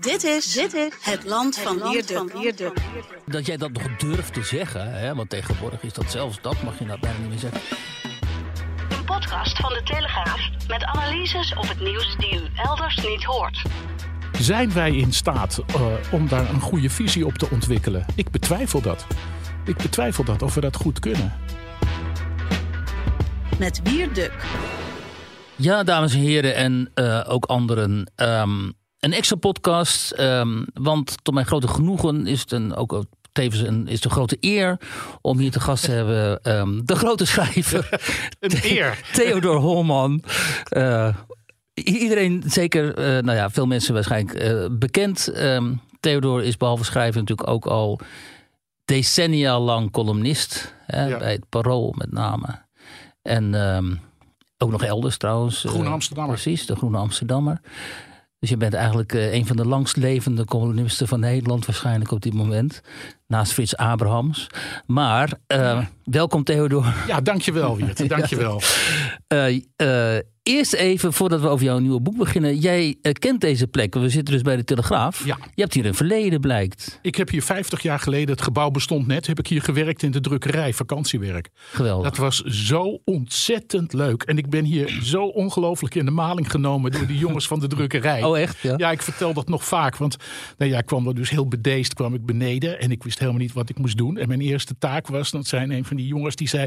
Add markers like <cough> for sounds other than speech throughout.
Dit is, dit is het land van Wierde. Dat jij dat nog durft te zeggen, hè? want tegenwoordig is dat zelfs dat mag je nou bijna niet meer zeggen. Een podcast van de Telegraaf met analyses op het nieuws die u elders niet hoort. Zijn wij in staat uh, om daar een goede visie op te ontwikkelen? Ik betwijfel dat. Ik betwijfel dat of we dat goed kunnen. Met Wierduk. Ja, dames en heren en uh, ook anderen. Um, een extra podcast, um, want tot mijn grote genoegen is het een, ook tevens een, is het een grote eer om hier te gast te hebben um, de grote schrijver. <laughs> een eer. <laughs> Theodor Holman. Uh, iedereen, zeker, uh, nou ja, veel mensen waarschijnlijk uh, bekend. Um, Theodor is behalve schrijven natuurlijk ook al decennia lang columnist. Hè, ja. Bij het Parool met name. En um, ook nog elders trouwens. Groene Amsterdammer. Precies, de Groene Amsterdammer. Dus je bent eigenlijk uh, een van de langstlevende columnisten van Nederland waarschijnlijk op dit moment. Naast Frits Abrahams. Maar uh, welkom Theodor. Ja, dankjewel Wiert. <laughs> Dankjewel. uh, eerst even, voordat we over jouw nieuwe boek beginnen. Jij kent deze plek. We zitten dus bij de Telegraaf. Ja. Je hebt hier een verleden, blijkt. Ik heb hier 50 jaar geleden, het gebouw bestond net, heb ik hier gewerkt in de drukkerij, vakantiewerk. Geweldig. Dat was zo ontzettend leuk. En ik ben hier zo ongelooflijk in de maling genomen door die <laughs> jongens van de drukkerij. Oh echt? Ja, ja ik vertel dat nog vaak. Want nou ja, ik kwam er dus heel bedeesd kwam ik beneden. En ik wist helemaal niet wat ik moest doen. En mijn eerste taak was, dat zijn een van die jongens die zei...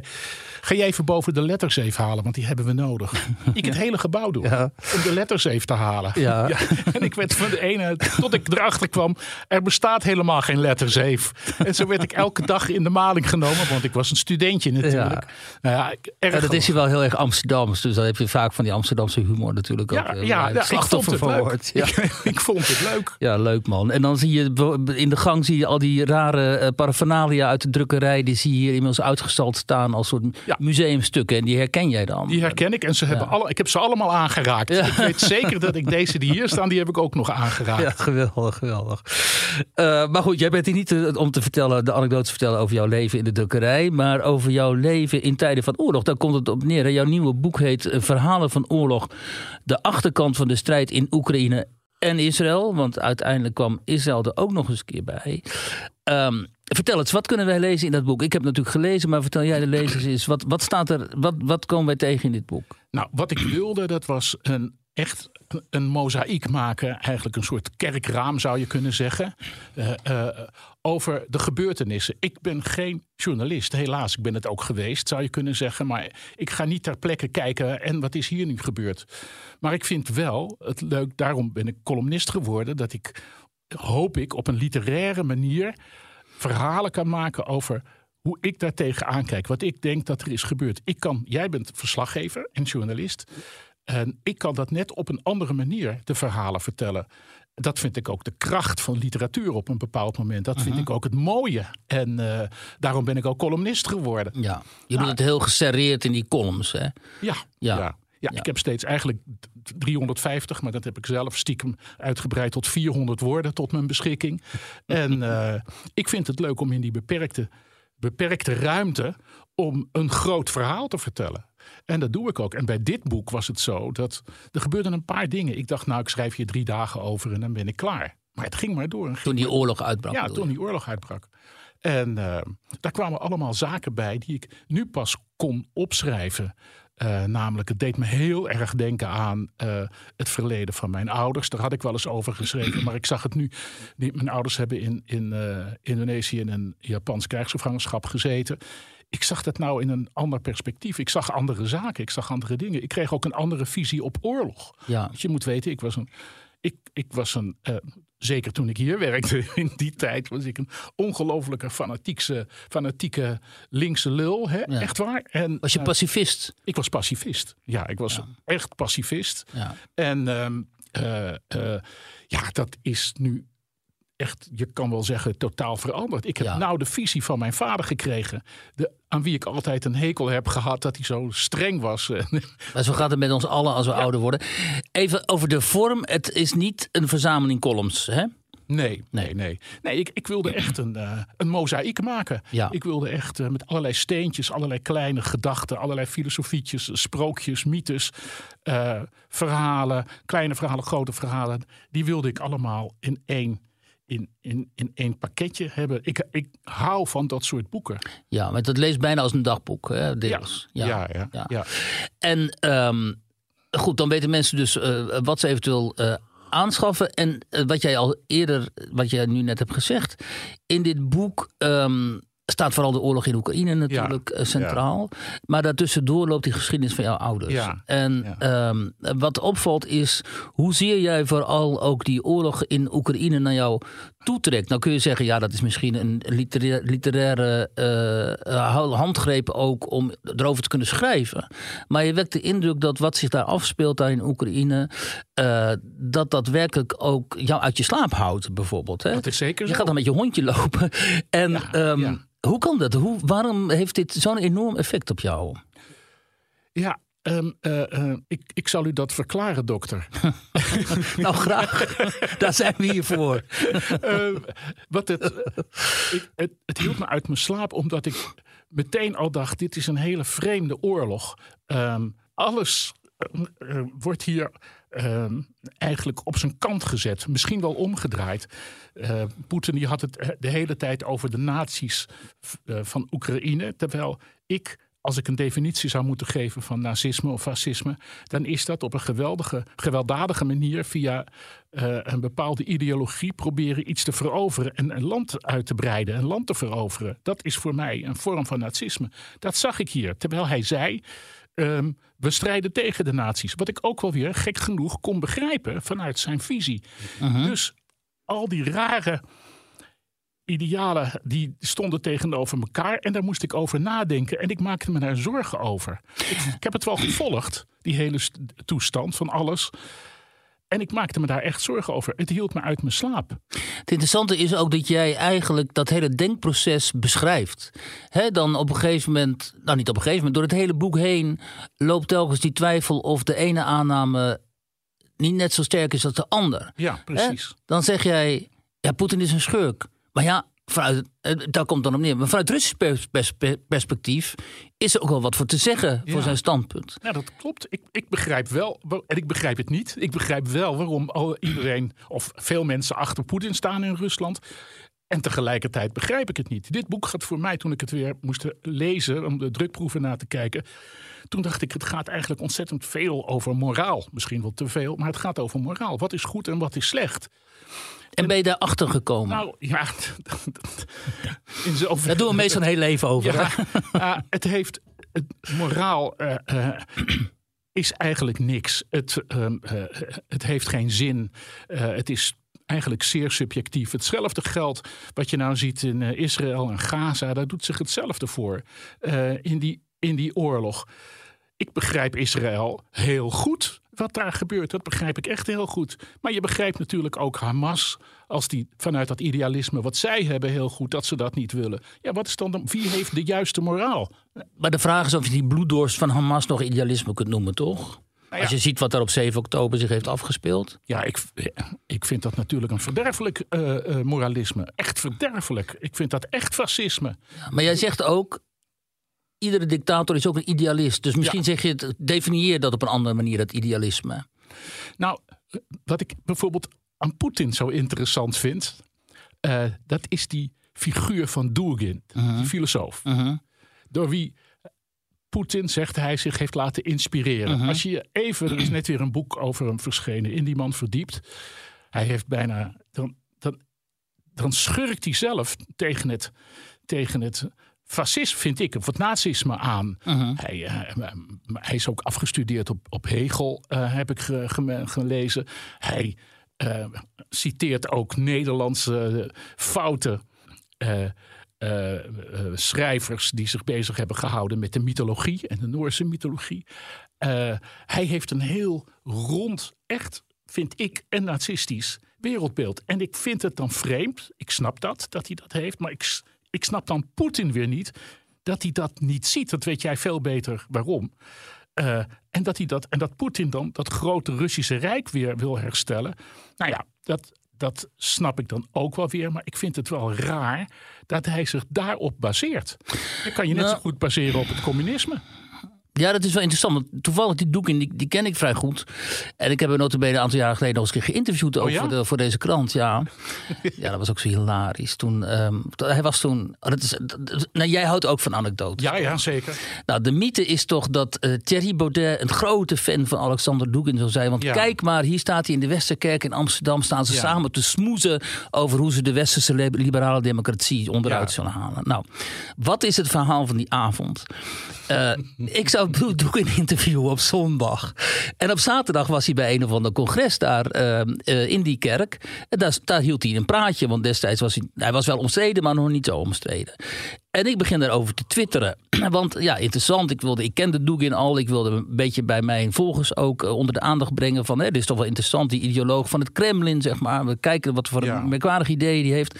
ga jij even boven de letters even halen, want die hebben we nodig. <laughs> ik het hele gebouw doen ja. om de letters even te halen. Ja. <laughs> ja. En ik werd van de ene, tot ik erachter kwam... er bestaat helemaal geen letterzeef. En zo werd ik elke dag in de maling genomen, want ik was een studentje natuurlijk. Nou ja, erg dat is hier wel heel erg Amsterdams. Dus dan heb je vaak van die Amsterdamse humor natuurlijk ook. Ja, ja, ja slachtoffer van. Ik, <laughs> ik, vond het leuk. Ja, leuk man. En dan zie je in de gang zie je al die rare uh, paraphernalia uit de drukkerij. Die zie je hier inmiddels uitgestald staan als soort museumstukken. En die herken jij dan? Die herken ik. En ze hebben alle, ik heb ze allemaal aangeraakt. Ik weet zeker dat ik deze die hier staan, die heb ik ook nog aangeraakt. Ja, geweldig, geweldig. Uh, maar goed, jij bent hier niet te, om te vertellen, de anekdote te vertellen over jouw leven in de drukkerij. Maar over jouw leven in tijden van oorlog. Daar komt het op neer. Jouw nieuwe boek heet Verhalen van oorlog. De achterkant van de strijd in Oekraïne en Israël. Want uiteindelijk kwam Israël er ook nog eens een keer bij. Um, vertel eens, wat kunnen wij lezen in dat boek? Ik heb natuurlijk gelezen, maar vertel jij de lezers eens. Wat, wat staat er, wat, wat komen wij tegen in dit boek? Nou, wat ik wilde, dat was een echt een mozaïek maken. Eigenlijk een soort kerkraam zou je kunnen zeggen. Uh, uh, over de gebeurtenissen. Ik ben geen journalist, helaas. Ik ben het ook geweest, zou je kunnen zeggen. Maar ik ga niet ter plekke kijken en wat is hier nu gebeurd. Maar ik vind wel het leuk, daarom ben ik columnist geworden... dat ik, hoop ik, op een literaire manier verhalen kan maken over hoe ik daar tegenaan kijk. Wat ik denk dat er is gebeurd. Ik kan, jij bent verslaggever en journalist. En ik kan dat net op een andere manier de verhalen vertellen. Dat vind ik ook de kracht van literatuur op een bepaald moment. Dat vind uh -huh. ik ook het mooie. En uh, daarom ben ik ook columnist geworden. Ja, je doet het heel geserreerd in die columns, hè? Ja, ja. ja. ja. Ja, ik heb steeds eigenlijk 350, maar dat heb ik zelf stiekem uitgebreid tot 400 woorden tot mijn beschikking. <laughs> en uh, ik vind het leuk om in die beperkte, beperkte ruimte om een groot verhaal te vertellen. En dat doe ik ook. En bij dit boek was het zo dat er gebeurden een paar dingen. Ik dacht, nou, ik schrijf hier drie dagen over en dan ben ik klaar. Maar het ging maar door. Toen die oorlog uitbrak. Ja, toen die oorlog uitbrak. En uh, daar kwamen allemaal zaken bij die ik nu pas kon opschrijven. Uh, namelijk, het deed me heel erg denken aan uh, het verleden van mijn ouders. Daar had ik wel eens over geschreven, maar ik zag het nu. Mijn ouders hebben in, in uh, Indonesië in een Japans krijgsgevangenschap gezeten. Ik zag dat nou in een ander perspectief. Ik zag andere zaken, ik zag andere dingen. Ik kreeg ook een andere visie op oorlog. Ja. Want je moet weten, ik was een. Ik, ik was een zeker toen ik hier werkte <laughs> in die tijd, was ik een ongelofelijke fanatieke, fanatieke linkse lul. Hè? Ja. Echt waar. En, was je pacifist? Uh, ik was pacifist. Ja, ik was ja. echt pacifist. Ja. En um, eh, eh, ja, dat is nu echt, je kan wel zeggen, totaal veranderd. Ik heb Ja. nou de visie van mijn vader gekregen. De, aan wie ik altijd een hekel heb gehad dat hij zo streng was. <laughs> Maar zo gaat het met ons allen als we ouder worden. Even over de vorm. Het is niet een verzameling columns, hè? Nee, nee, nee. Nee, ik, ik wilde echt een, eh, een mozaïek maken. Ja. Ik wilde echt eh, met allerlei steentjes, allerlei kleine gedachten, allerlei filosofietjes, sprookjes, mythes, eh, verhalen, kleine verhalen, grote verhalen. Die wilde ik allemaal in één, in, in, in één pakketje hebben. Ik, ik hou van dat soort boeken. Ja, maar dat leest bijna als een dagboek, hè, deels. ja, ja, ja. ja. ja. En ehm, goed, dan weten mensen dus eh, wat ze eventueel eh, aanschaffen. En eh, wat jij al eerder, wat jij nu net hebt gezegd. In dit boek ehm, staat vooral de oorlog in Oekraïne natuurlijk eh, centraal. Maar daartussendoor loopt die geschiedenis van jouw ouders. Ja, En ja. ehm, wat opvalt is, hoe zeer jij vooral ook die oorlog in Oekraïne naar jou toetrekt. Nou kun je zeggen, ja, dat is misschien een literaire, literaire eh, eh, handgreep ook om erover te kunnen schrijven. Maar je wekt de indruk dat wat zich daar afspeelt daar in Oekraïne, eh, dat dat werkelijk ook jou uit je slaap houdt, bijvoorbeeld. Hè? Dat is zeker Je gaat dan met je hondje lopen. <laughs> En Ja, ehm, ja. hoe kan dat? Hoe, waarom heeft dit zo'n enorm effect op jou? Ja, ehm, eh, eh, ik, ik zal u dat verklaren, dokter. <laughs> Nou, graag. Daar zijn we hier voor. Eh, wat het, ik, het, het hield me uit mijn slaap omdat ik meteen al dacht: dit is een hele vreemde oorlog. Ehm, alles eh, wordt hier ehm, eigenlijk op zijn kant gezet, misschien wel omgedraaid. Eh, Poetin die had het de hele tijd over de nazi's eh, van Oekraïne, terwijl ik. Als ik een definitie zou moeten geven van nazisme of fascisme, dan is dat op een geweldige, gewelddadige manier via eh, een bepaalde ideologie proberen iets te veroveren en een land uit te breiden, een land te veroveren. Dat is voor mij een vorm van nazisme. Dat zag ik hier. Terwijl hij zei, ehm, we strijden tegen de nazi's. Wat ik ook wel weer gek genoeg kon begrijpen vanuit zijn visie. Dus al die rare idealen die stonden tegenover elkaar en daar moest ik over nadenken en ik maakte me daar zorgen over. Ik, <laughs> ik heb het wel gevolgd, die hele st- toestand van alles. En ik maakte me daar echt zorgen over. Het hield me uit mijn slaap. Het interessante is ook dat jij eigenlijk dat hele denkproces beschrijft. Dan op een gegeven moment, nou niet op een gegeven moment, door het hele boek heen loopt telkens die twijfel of de ene aanname niet net zo sterk is als de ander. Ja, precies. Dan zeg jij, ja, Poetin is een schurk. Maar ja, vanuit, eh, daar komt dan op neer. Maar vanuit Russisch pers- pers- perspectief is er ook wel wat voor te zeggen voor zijn standpunt. Ja, dat klopt. Ik, ik begrijp wel, en ik begrijp het niet. Ik begrijp wel waarom al iedereen of veel mensen achter Poetin staan in Rusland. En tegelijkertijd begrijp ik het niet. Dit boek gaat voor mij, toen ik het weer moest lezen, om de drukproeven na te kijken. Toen dacht ik, het gaat eigenlijk ontzettend veel over moraal. Misschien wel te veel, maar het gaat over moraal. Wat is goed en wat is slecht? En ben je daarachter gekomen? Nou ja, <laughs> in. Daar doen we meestal een heel leven over. Ja, ah, <laughs> het heeft het moraal eh, eh, is eigenlijk niks. Het, ehm, eh, het heeft geen zin. Eh, het is eigenlijk zeer subjectief. Hetzelfde geldt wat je nou ziet in eh, Israël en Gaza. Daar doet zich hetzelfde voor eh, in, die, in die oorlog. Ik begrijp Israël heel goed. Wat daar gebeurt, dat begrijp ik echt heel goed. Maar je begrijpt natuurlijk ook Hamas, als die vanuit dat idealisme wat zij hebben heel goed, dat ze dat niet willen. Ja, wat is dan wie heeft de juiste moraal? Maar de vraag is of je die bloeddorst van Hamas nog idealisme kunt noemen, toch? Nou ja. Als je ziet wat er op 7 oktober zich heeft afgespeeld. Ja, ik, ik vind dat natuurlijk een verderfelijk eh, eh, moralisme. Echt verderfelijk. Ik vind dat echt fascisme. Maar jij zegt ook, iedere dictator is ook een idealist. Dus misschien Ja. zeg je het, definieer dat op een andere manier, dat idealisme. Nou, wat ik bijvoorbeeld aan Poetin zo interessant vind, eh, dat is die figuur van Dugin, die filosoof. Mhm. Door wie Poetin zegt hij zich heeft laten inspireren. Als je je even, er is net weer een boek over hem verschenen, in die man verdiept. Hij heeft bijna, dan, dan, dan schurkt hij zelf tegen het, tegen het fascisme, vind ik, of het nazisme aan. hij, eh, hij is ook afgestudeerd op, op Hegel, eh, heb ik ge- gelezen. Hij eh, citeert ook Nederlandse fouten. Eh, eh, schrijvers die zich bezig hebben gehouden met de mythologie en de Noorse mythologie. Eh, hij heeft een heel rond, echt vind ik, een narcistisch wereldbeeld. En ik vind het dan vreemd, ik snap dat, dat hij dat heeft, maar ik, ik snap dan Poetin weer niet dat hij dat niet ziet. Dat weet jij veel beter waarom. En dat, hij dat, en dat Poetin dan dat grote Russische Rijk weer wil herstellen. Nou ja, dat, dat snap ik dan ook wel weer. Maar ik vind het wel raar dat hij zich daarop baseert. Dan kan je net nou, zo goed baseren op het communisme. Ja, dat is wel interessant. Want toevallig die doek die, die ken ik vrij goed. En ik heb hem notabene een aantal jaar geleden nog eens een keer geïnterviewd oh, voor, de, voor, deze krant. Ja. <laughs> ja, dat was ook zo hilarisch. Toen, um, hij was toen... Oh, dat is, nou, jij houdt ook van anekdotes. Ja, ja, zeker. Nou, de mythe is toch dat uh, Thierry Baudet een grote fan van Alexander Dugin zou zijn. Want kijk maar, hier staat hij in de Westerkerk in Amsterdam. Staan ze samen te smoezen over hoe ze de westerse liberale democratie onderuit zullen halen. Nou, wat is het verhaal van die avond? Uh, ik zou <laughs> doe, doe een interview op zondag. En op zaterdag was hij bij een of ander congres daar uh, in die kerk. En daar, daar, hield hij een praatje, want destijds was hij, hij was wel omstreden, maar nog niet zo omstreden. En ik begin daarover te twitteren. <clears throat> Want ja, interessant. Ik, wilde, ik kende Dugin al. Ik wilde een beetje bij mijn volgers ook eh, onder de aandacht brengen. Van, hè, dit is toch wel interessant. Die ideoloog van het Kremlin, zeg maar. We kijken wat voor een merkwaardig idee die heeft.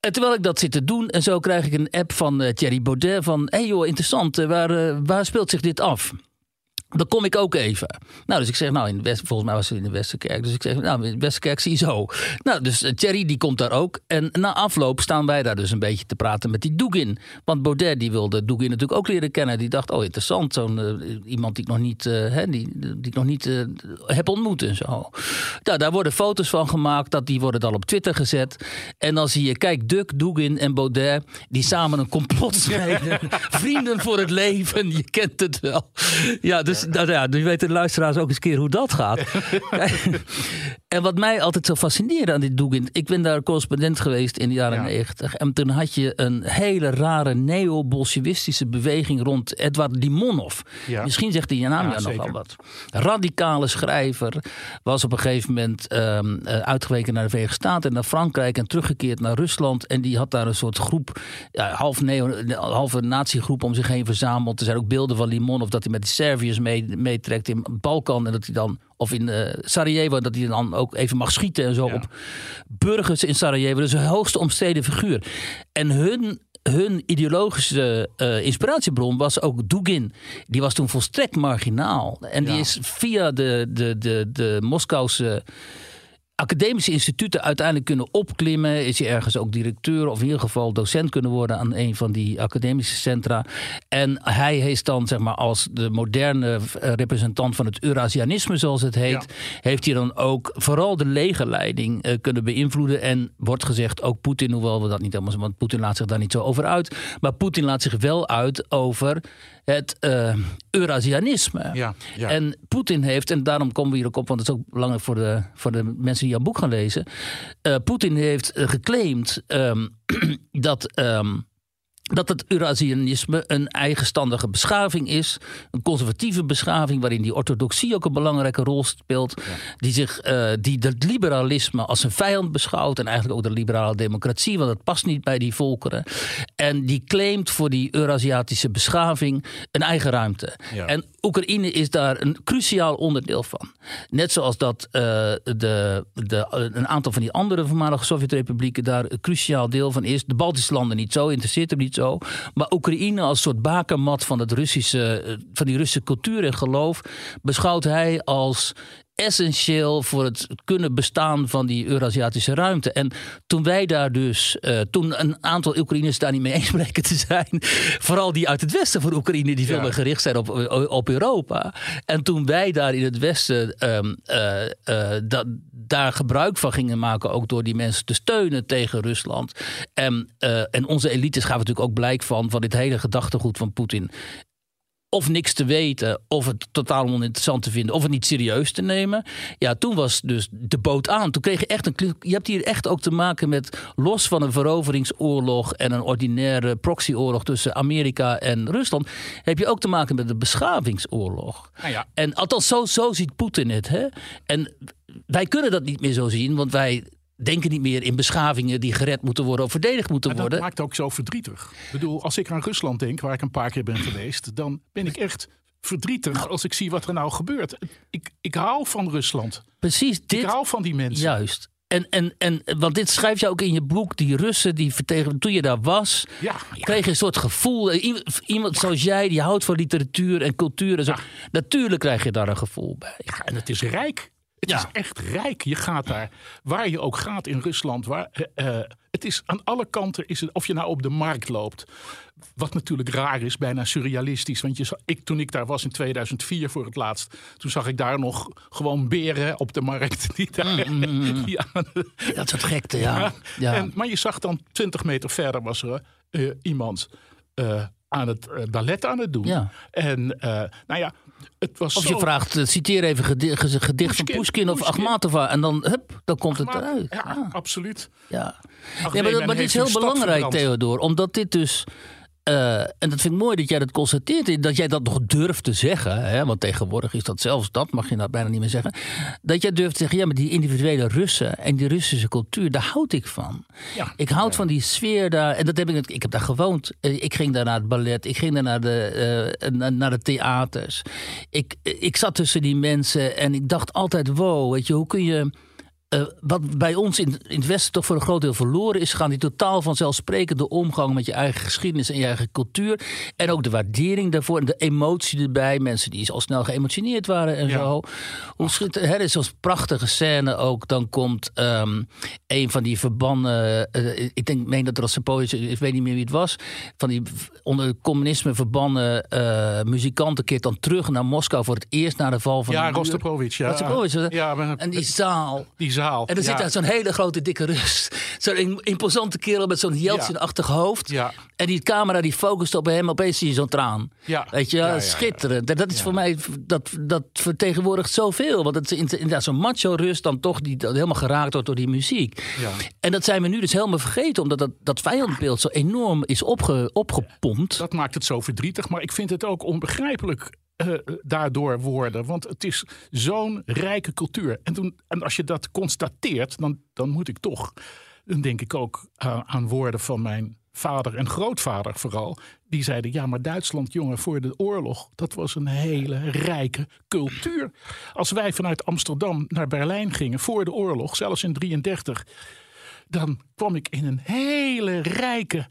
En terwijl ik dat zit te doen, en zo krijg ik een app van uh, Thierry Baudet van... hé hey joh, interessant, uh, waar, waar speelt zich dit af? Dan kom ik ook even. Nou, dus ik zeg, nou, in West, volgens mij was het in de Westerkerk. Dus ik zeg, nou, in de Westerkerk zie je zo. Nou, dus uh, Thierry die komt daar ook. En na afloop staan wij daar dus een beetje te praten met die Dugin. Want Baudet die wilde Dugin natuurlijk ook leren kennen. Die dacht, oh interessant, zo'n uh, iemand die ik nog niet, hè, die, die ik nog niet heb ontmoet en zo. Nou, daar worden foto's van gemaakt. Dat, die worden dan op Twitter gezet. En dan zie je, kijk, Duk, Dugin en Baudet... die samen een complot smeden. <laughs> Vrienden voor het leven, je kent het wel. Ja, dus dus nou ja, nu weten de luisteraars ook eens een keer hoe dat gaat. <laughs> <laughs> <laughs> en wat mij altijd zo fascineerde aan dit Dugin. Ik ben daar correspondent geweest in de jaren negentig. En toen had je een hele rare neo-bolsjewistische beweging rond Edward Limonov. Misschien zegt hij je naam ja, nog wat. Radicale schrijver. Was op een gegeven moment um, uitgeweken naar de Verenigde Staten en naar Frankrijk. En teruggekeerd naar Rusland. En die had daar een soort groep, ja, half neo, halve natiegroep om zich heen verzameld. Er zijn ook beelden van Limonov dat hij met de Serviërs meetrekt in Balkan. En dat hij dan, of in uh, Sarajevo, dat hij dan ook even mag schieten en zo op burgers in Sarajevo. Dus een hoogst omstreden figuur. En hun hun ideologische uh, inspiratiebron was ook Dugin. Die was toen volstrekt marginaal. En die is via de, de, de, de Moskouse academische instituten uiteindelijk kunnen opklimmen. Is hij ergens ook directeur of in ieder geval docent kunnen worden aan een van die academische centra. En hij is dan zeg maar als de moderne eh, representant van het Eurasianisme zoals het heet. Heeft hij dan ook vooral de legerleiding uh, kunnen beïnvloeden. En wordt gezegd ook Poetin, hoewel we dat niet helemaal want Poetin laat zich daar niet zo over uit. Maar Poetin laat zich wel uit over het uh, Eurasianisme. Ja, ja. En Poetin heeft, en daarom komen we hier ook op, want het is ook belangrijk voor de, voor de mensen die jouw boek gaan lezen. Uh, Poetin heeft uh, geclaimd um, <clears throat> dat. Um, dat het Eurasianisme een eigenstandige beschaving is. Een conservatieve beschaving waarin die orthodoxie ook een belangrijke rol speelt. Die, zich, uh, die het liberalisme als een vijand beschouwt. En eigenlijk ook de liberale democratie, want dat past niet bij die volkeren. En die claimt voor die Eurasiatische beschaving een eigen ruimte. En Oekraïne is daar een cruciaal onderdeel van. Net zoals dat uh, de, de, een aantal van die andere voormalige Sovjet-republieken daar een cruciaal deel van is. De Baltische landen niet zo, interesseert hem niet zo. Maar Oekraïne als soort bakermat van, het Russische, eh, van die Russische cultuur en geloof beschouwt hij als essentieel voor het kunnen bestaan van die Eurasiatische ruimte. En toen wij daar dus, uh, toen een aantal Oekraïners daar niet mee eens <laughs> bleken te zijn, vooral die uit het westen van Oekraïne, die veel meer gericht zijn op, op Europa. En toen wij daar in het westen um, uh, uh, dat, daar gebruik van gingen maken, ook door die mensen te steunen tegen Rusland. En, en onze elites gaven natuurlijk ook blijk van, van dit hele gedachtegoed van Poetin of niks te weten, of het totaal oninteressant te vinden, of het niet serieus te nemen. Ja, toen was dus de boot aan. Toen kreeg je echt een. Je hebt hier echt ook te maken met, los van een veroveringsoorlog en een ordinaire proxyoorlog tussen Amerika en Rusland, heb je ook te maken met een beschavingsoorlog. Nou ja. En althans, zo, zo ziet Poetin het. Hè? En wij kunnen dat niet meer zo zien, want wij denken niet meer in beschavingen die gered moeten worden of verdedigd moeten worden. Dat maakt ook zo verdrietig. Ik bedoel, als ik aan Rusland denk, waar ik een paar keer ben geweest, dan ben ik echt verdrietig als ik zie wat er nou gebeurt. Ik, ik hou van Rusland. Precies dit. Ik hou van die mensen. Juist. En, en, en, want dit schrijf je ook in je boek. Die Russen, die vertegen, toen je daar was, Ja, ja. kreeg je een soort gevoel. Eh, Iemand, zoals jij, die houdt van literatuur en cultuur en zo. Natuurlijk krijg je daar een gevoel bij. En het is rijk. Het Ja. is echt rijk. Je gaat daar, waar je ook gaat in Rusland. Waar, eh, eh, het is aan alle kanten, is het, of je nou op de markt loopt. Wat natuurlijk raar is, bijna surrealistisch. Want je, ik, toen ik daar was in 2004 voor het laatst. Toen zag ik daar nog gewoon beren op de markt. <laughs> Die daar, die aan de- Dat soort gekte, ja. ja. En, maar je zag dan 20 meter verder was er eh, iemand eh, aan het eh, ballet aan het doen. Ja. En eh, nou ja, het was Of zo... je vraagt, eh, citeer even gedi- ge- gedicht van Pushkin, of. Akhmatova. En dan, hup, dan komt het eruit. Ja, Ja, absoluut. ja. Ach, Ja, nee, maar, dat- maar dit is heel belangrijk. Theodor. Omdat dit dus... eh, en dat vind ik mooi dat jij dat constateert. Dat jij dat nog durft te zeggen. Hè, want tegenwoordig is dat zelfs, dat mag je nou bijna niet meer zeggen. Dat jij durft te zeggen, ja, maar die individuele Russen en die Russische cultuur, daar houd ik van. Ja. Ik houd van die sfeer daar. En dat heb ik, ik heb daar gewoond. Eh, Ik ging daar naar het ballet. Ik ging daar naar de, eh, naar, naar de theaters. Ik, ik zat tussen die mensen en ik dacht altijd, wow, weet je, hoe kun je... eh, wat bij ons in, in het Westen toch voor een groot deel verloren is gegaan, die totaal vanzelfsprekende omgang met je eigen geschiedenis en je eigen cultuur. En ook de waardering daarvoor en de emotie erbij. Mensen die al snel geëmotioneerd waren en Ja. zo. Hoe. Er is zo'n prachtige scène ook. Dan komt ehm, een van die verbannen. eh, ik denk, meen dat er als ik weet niet meer wie het was. Van die onder het communisme verbannen eh, muzikanten keert dan terug naar Moskou voor het eerst na de val van Ja. Rostropovich. Ja. Rostropovich, ja, maar, En die zaal. die zaal. En dan ja. zit daar zo'n hele grote dikke Rus. <laughs> Zo'n im- imposante kerel met zo'n Jeltsin-achtig hoofd. Ja. En die camera die focust op hem. Opeens zie je zo'n traan. Ja. Weet je, schitterend. En dat is voor mij, dat, dat vertegenwoordigt zoveel. Want het is inderdaad zo'n macho Rus dan toch die dat helemaal geraakt wordt door die muziek. Ja. En dat zijn we nu dus helemaal vergeten. Omdat dat, dat vijandbeeld zo enorm is opge, opgepompt. Dat maakt het zo verdrietig. Maar ik vind het ook onbegrijpelijk eh, daardoor worden. Want het is zo'n rijke cultuur. En, toen, en als je dat constateert, dan, dan moet ik toch... Dan denk ik ook aan, aan woorden van mijn vader en grootvader vooral. Die zeiden, ja, maar Duitsland, jongen, voor de oorlog... dat was een hele rijke cultuur. Als wij vanuit Amsterdam naar Berlijn gingen voor de oorlog... zelfs in 33 dan kwam ik in een hele rijke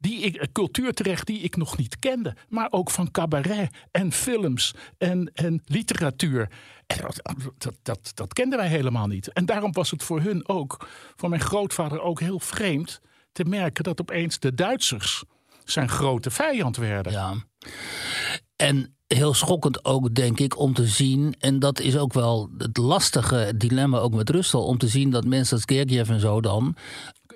die ik, eh, cultuur terecht die ik nog niet kende. Maar ook van cabaret en films en, en literatuur. En dat, dat, dat, dat kenden wij helemaal niet. En daarom was het voor hun ook, voor mijn grootvader ook heel vreemd... te merken dat opeens de Duitsers zijn grote vijand werden. Ja. En heel schokkend ook, denk ik, om te zien. En dat is ook wel het lastige dilemma ook met Rusland. Om te zien dat mensen als Gergiev en zo dan.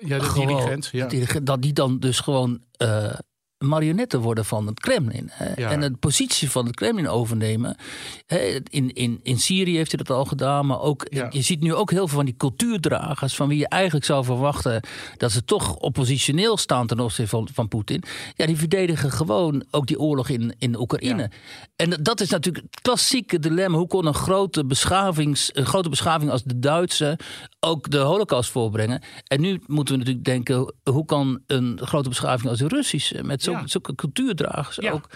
Ja, de gewoon-. Ja. dat die dan dus gewoon. eh, marionetten worden van het Kremlin. Ja. En de positie van het Kremlin overnemen. Hè? In, in, in Syrië heeft hij dat al gedaan. Maar ook, Ja. je ziet nu ook heel veel van die cultuurdragers. van wie je eigenlijk zou verwachten. dat ze toch oppositioneel staan ten opzichte van, van Poetin. Ja, die verdedigen gewoon ook die oorlog in, in Oekraïne. Ja. En dat is natuurlijk het klassieke dilemma. Hoe kon een grote, beschavings, een grote beschaving als de Duitse. ook de Holocaust voorbrengen? En nu moeten we natuurlijk denken. hoe kan een grote beschaving als de Russische. met zo, Ja. zulke cultuurdragers Ja. ook.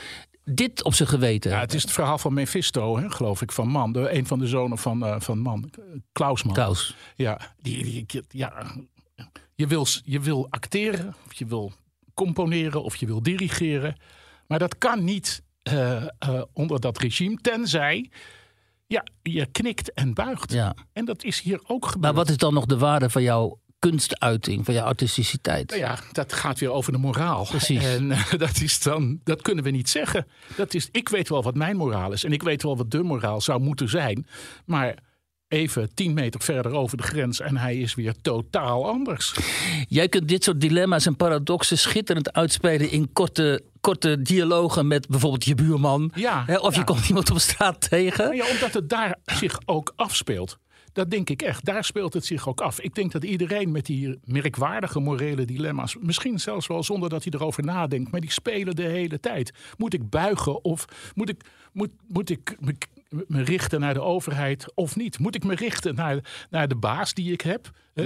dit op zijn geweten Ja, het is het verhaal van Mephisto, hè, geloof ik, van Man. De, een van de zonen van, eh, van Man, Klaus Man. Klaus. Ja, die, die, die- ja je, wil, je wil acteren, of je wil componeren, of je wil dirigeren. Maar dat kan niet eh, eh, onder dat regime, tenzij ja, je knikt en buigt. Ja. En dat is hier ook gebeurd. Maar wat is dan nog de waarde van jouw kunstuiting, van jouw artisticiteit? Nou ja, dat gaat weer over de moraal. Precies. En eh, <laughs> dat is dan, dat kunnen we niet zeggen. Dat is, ik weet wel wat mijn moraal is. En ik weet wel wat de moraal zou moeten zijn. Maar even tien meter verder over de grens en hij is weer totaal anders. Jij kunt dit soort dilemma's en paradoxen schitterend uitspelen in korte, korte dialogen met bijvoorbeeld je buurman. Ja, Hè, of je komt iemand op straat tegen. Ja, omdat het daar zich ook afspeelt. Dat denk ik echt. Daar speelt het zich ook af. Ik denk dat iedereen met die merkwaardige morele dilemma's, misschien zelfs wel zonder dat hij erover nadenkt, maar die spelen de hele tijd. Moet ik buigen of moet ik, moet, moet ik me richten naar de overheid of niet? Moet ik me richten naar, naar de baas die ik heb? Uh,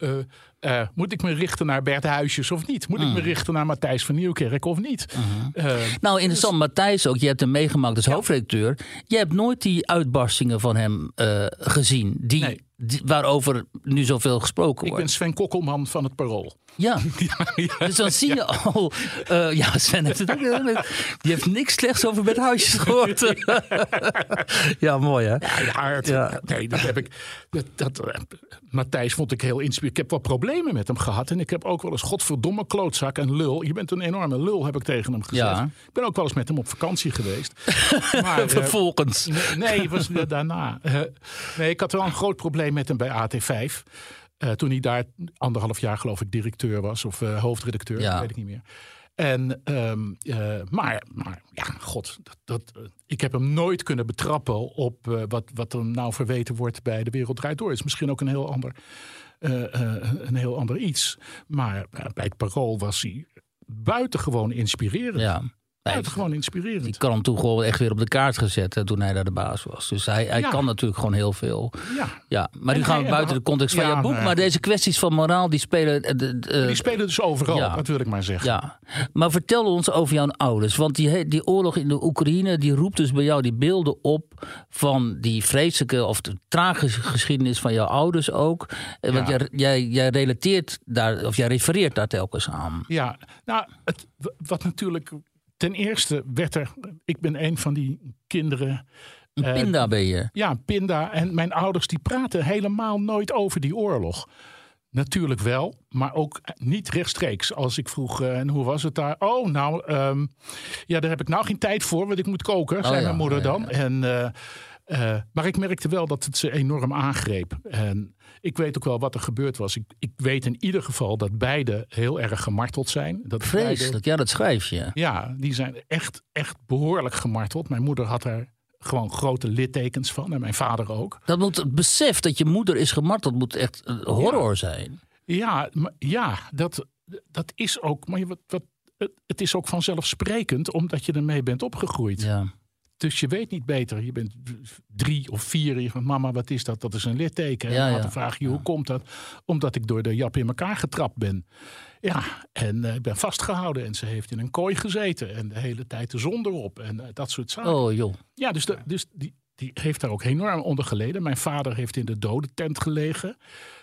uh, uh, moet ik me richten naar Bert Huisjes of niet? Moet ik me richten naar Matthijs van Nieuwkerk of niet? nou, interessant, dus, Matthijs ook. Je hebt hem meegemaakt als ja. hoofdredacteur. Je hebt nooit die uitbarstingen van hem gezien. Die, Nee. die- waarover nu zoveel gesproken Ik wordt. ben Sven Kokkelman van het Parool. Ja, <laughs> Ja, ja. dus dan zie je al. eh, ja, Sven heeft het ook. <laughs> Die heeft niks slechts over Bert Huisjes gehoord. ja, mooi hè? Ja, het-. Nee, dat heb ik. Dat, dat, eh, Matthijs vond ik heel inspirerend. Ik heb wat problemen met hem gehad. En ik heb ook wel eens, godverdomme klootzak en lul. Je bent een enorme lul, heb ik tegen hem gezegd. Ik ben ook wel eens met hem op vakantie geweest. <laughs> maar, eh, Vervolgens. Nee, nee, was daarna. Nee, ik had wel een groot probleem met hem bij AT5. Eh, toen hij daar anderhalf jaar geloof ik directeur was. Of eh, hoofdredacteur, Ja. dat weet ik niet meer. En, ehm, eh, maar, maar ja, god, dat, dat, ik heb hem nooit kunnen betrappen op wat, wat hem nou verweten wordt bij De Wereld Draait Door. Het is misschien ook een heel ander, een heel ander iets. Maar bij het Parool was hij buitengewoon inspirerend. Ja. Nee, Buitengewoon inspirerend. die kan hem toen gewoon echt weer op de kaart gezet hè, toen hij daar de baas was. Dus hij, hij Ja. kan natuurlijk gewoon heel veel. Ja. Ja, maar nu gaan we buiten de context van Ja, jouw boek. Maar deze kwesties van moraal, die spelen... eh, Die spelen dus overal, ja. dat wil ik maar zeggen. Ja, maar vertel ons over jouw ouders. Want die, die oorlog in de Oekraïne, die roept dus bij jou die beelden op van die vreselijke of de tragische geschiedenis van jouw ouders ook. Eh, Want jij, jij, jij relateert daar, of jij refereert daar telkens aan. Ja, nou, het, wat natuurlijk. Ten eerste werd er. Ik ben een van die kinderen. Een eh, pinda ben je. Ja, pinda. En mijn ouders die praten helemaal nooit over die oorlog. Natuurlijk wel, maar ook niet rechtstreeks. Als ik vroeg, eh, en hoe was het daar? Oh, nou, ehm, ja, daar heb ik nou geen tijd voor, want ik moet koken, zei ja, mijn moeder dan. ja. En, eh, maar ik merkte wel dat het ze enorm aangreep. En ik weet ook wel wat er gebeurd was. Ik, ik weet in ieder geval dat beide heel erg gemarteld zijn. Dat beide- Vreselijk, ja, dat schrijf je. ja, die zijn echt, echt behoorlijk gemarteld. Mijn moeder had er gewoon grote littekens van. En mijn vader ook. Dat moet het besef dat je moeder is gemarteld, moet echt een horror zijn. Ja, maar, ja dat, dat is ook. Maar je- wat, wat, het- het is ook vanzelfsprekend omdat je ermee bent opgegroeid. Ja. Dus je weet niet beter. Je bent drie of vier. Je van mama, wat is dat? Dat is een litteken. Ja, en dan ja. vraag je hoe komt dat? Omdat ik door de jap in elkaar getrapt ben. Ja, en eh, ik ben vastgehouden. En ze heeft in een kooi gezeten. En de hele tijd de zon erop. En eh, dat soort zaken. Oh joh. Ja, dus, de, dus die, die heeft daar ook enorm onder geleden. Mijn vader heeft in de dodentent gelegen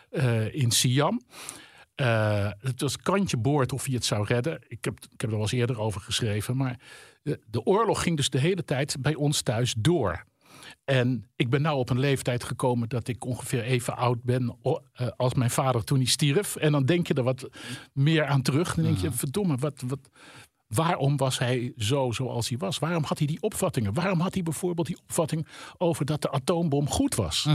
eh, in Siam. Het was kantje boord of hij het zou redden. Ik heb, ik heb er wel eens eerder over geschreven. Maar de, de oorlog ging dus de hele tijd bij ons thuis door. En ik ben nou op een leeftijd gekomen dat ik ongeveer even oud ben eh, als mijn vader toen hij stierf. En dan denk je er wat meer aan terug. Dan denk je, verdomme, wat, wat, waarom was hij zo zoals hij was? Waarom had hij die opvattingen? Waarom had hij bijvoorbeeld die opvatting over dat de atoombom goed was?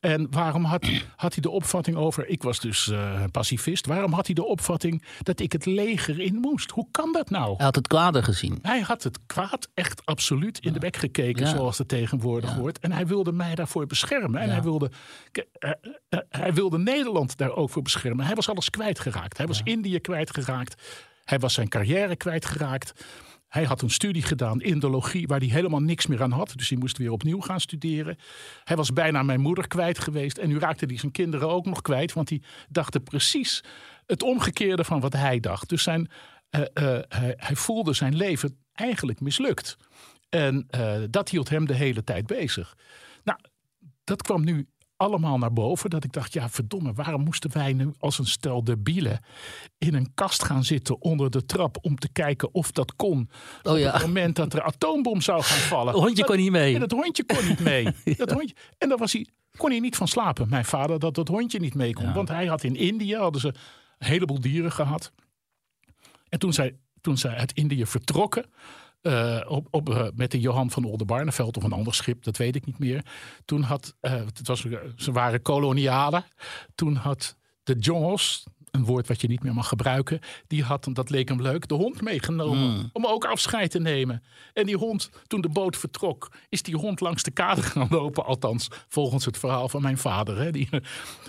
En waarom had, had hij de opvatting over, ik was dus eh, pacifist, waarom had hij de opvatting dat ik het leger in moest? Hoe kan dat nou? Hij had het kwade gezien. Hij had het kwaad echt absoluut in de bek gekeken, Ja. zoals het tegenwoordig wordt. En hij wilde mij daarvoor beschermen. En hij, wilde, eh, eh, hij wilde Nederland daar ook voor beschermen. Hij was alles kwijtgeraakt. Hij was Indië kwijtgeraakt. Hij was zijn carrière kwijtgeraakt. Hij had een studie gedaan, indologie, waar hij helemaal niks meer aan had. Dus hij moest weer opnieuw gaan studeren. Hij was bijna mijn moeder kwijt geweest. En nu raakte hij zijn kinderen ook nog kwijt. Want die dachten precies het omgekeerde van wat hij dacht. Dus zijn, eh, eh, hij, hij voelde zijn leven eigenlijk mislukt. En eh, dat hield hem de hele tijd bezig. Nou, dat kwam nu allemaal naar boven. Dat ik dacht, ja verdomme, waarom moesten wij nu als een stel debielen in een kast gaan zitten onder de trap om te kijken of dat kon. Oh op ja. het moment dat er atoombom zou gaan vallen. Het hondje Dat- kon niet mee. Ja, dat hondje kon niet mee. <laughs> dat hondje, en daar was hij, kon hij niet van slapen. Mijn vader dat dat hondje niet mee kon. Want hij had in India hadden ze een heleboel dieren gehad. En toen zij, toen zij uit Indië vertrokken. Eh, op, op, eh, met de Johan van Oldenbarneveld of een ander schip, dat weet ik niet meer. Toen had, eh, het was, ze waren kolonialen. Toen had de jongens, een woord wat je niet meer mag gebruiken. Die had, dat leek hem leuk, de hond meegenomen. Om ook afscheid te nemen. En die hond, toen de boot vertrok, is die hond langs de kade gaan lopen. Althans, volgens het verhaal van mijn vader. Hè. Die,